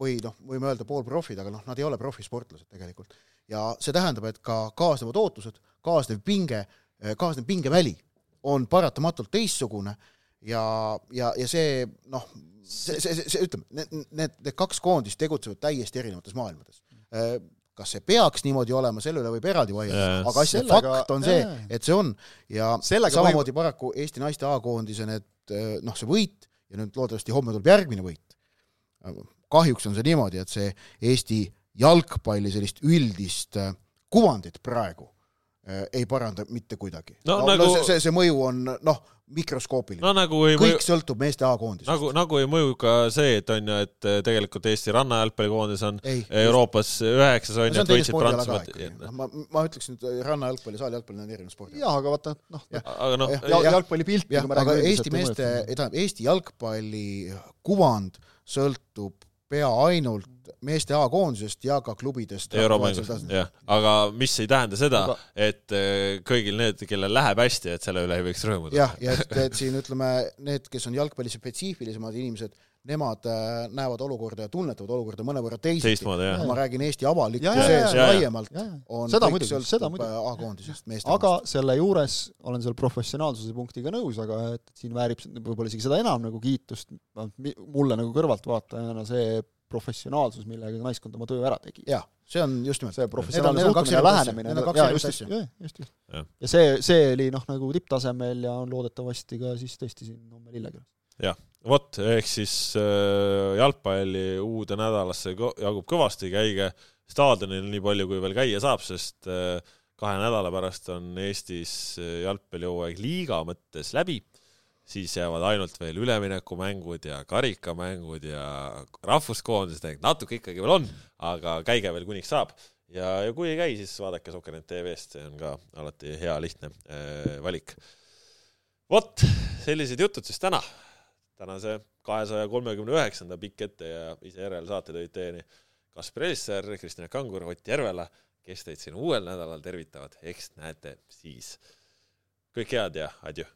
Või noh, võime öelda poolprofid, aga noh, nad ei ole profisportlased tegelikult. ja see tähendab, et ka kaasnevad ootused, kaasnev pinge, kaasnev pingeväli on paratamatult teistsugune ja, ja, ja see noh, see, see, see, see ütleme, need, need, need kaks koondist tegutsevad täiesti erinevates maailmades. kas see peaks niimoodi olema, selle üle võib eraldi vaielda aga asja Sellega- fakt on see et see on ja Sellega samamoodi paraku Eesti naiste A-koondise need noh, see võit ja nüüd loodetavasti homme tuleb järgmine võit. Kahjuks on see niimoodi, et see Eesti jalgpalli sellist üldist äh, kuvandit praegu äh, ei paranda mitte kuidagi. No no, no, nagu- see, see, see mõju on noh, mikroskoopiline no no,. nagu ei mõju kõik, sõltub meeste A-koondisest nagu, nagu ei mõju ka see, et on ju, et äh, tegelikult Eesti rannajalgpallikoondis on ei, Euroopas üheksas on ju, et võitsid Prantsusmaalt ikkagi. ma, ma ütleks nüüd rannajalgpall ja saalijalgpall on erinev sport. jaa, aga vaata, noh, Jah. aga noh Jah., jal- jalgpallipilti, jah, aga Eesti meeste, tähendab Eesti jalgpalli kuvand sõltub pea ainult meeste A-koondisest ja ka klubidest. euromängust, jah, aga mis ei tähenda seda et äh, kõigil need, kellel läheb hästi, et selle üle ei võiks rõõmuda. jah, ja et, et siin ütleme, need, kes on jalgpalli spetsiifilisemad inimesed, nemad äh, näevad olukorda ja tunnetavad olukorda mõnevõrra teisiti. teistmoodi jah. ma räägin Eesti ja, ja. laiemalt, on seda muidugi, seda muidugi. A-koondisest meeste aga selle juures olen selle professionaalsuse punktiga nõus, aga et siin väärib võib-olla isegi seda enam nagu kiitust, mulle nagu kõrvaltvaatajana see professionaalsus, millega naiskond oma töö ära tegi. jah, see on just nimelt. see professionaalne need on kaks suhtumine ja lähenemine Need on, kaks erinevat just, asja. just, just, Jah. just. ja see, see oli noh, nagu tipptasemel ja on loodetavasti ka siis tõesti siin homme Lillekülas. vot, ehk siis äh, jalgpalli uude nädalasse jagub kõvasti, käige. Staadionil nii palju, kui veel käia saab, sest äh, kahe nädala pärast on Eestis äh, jalgpallihooaeg liiga mõttes läbi. Siis jäävad ainult veel üleminekumängud ja karikamängud ja rahvuskoondised, natuke ikkagi veel on, aga käige veel kuniks saab. ja, ja kui ei käi, siis vaadake Sokkernet tv-st, see on ka alati hea lihtne äh, valik. vot, sellised jutud siis täna, tänase kahesaja kolmekümne üheksanda pikk ette ja ise järelsaate tõid teieni Kaspar Elisser, Kristjan Kangur, Ott Järvela, kes teid siin uuel nädalal tervitavad, eks näete siis. kõike head ja adjõ!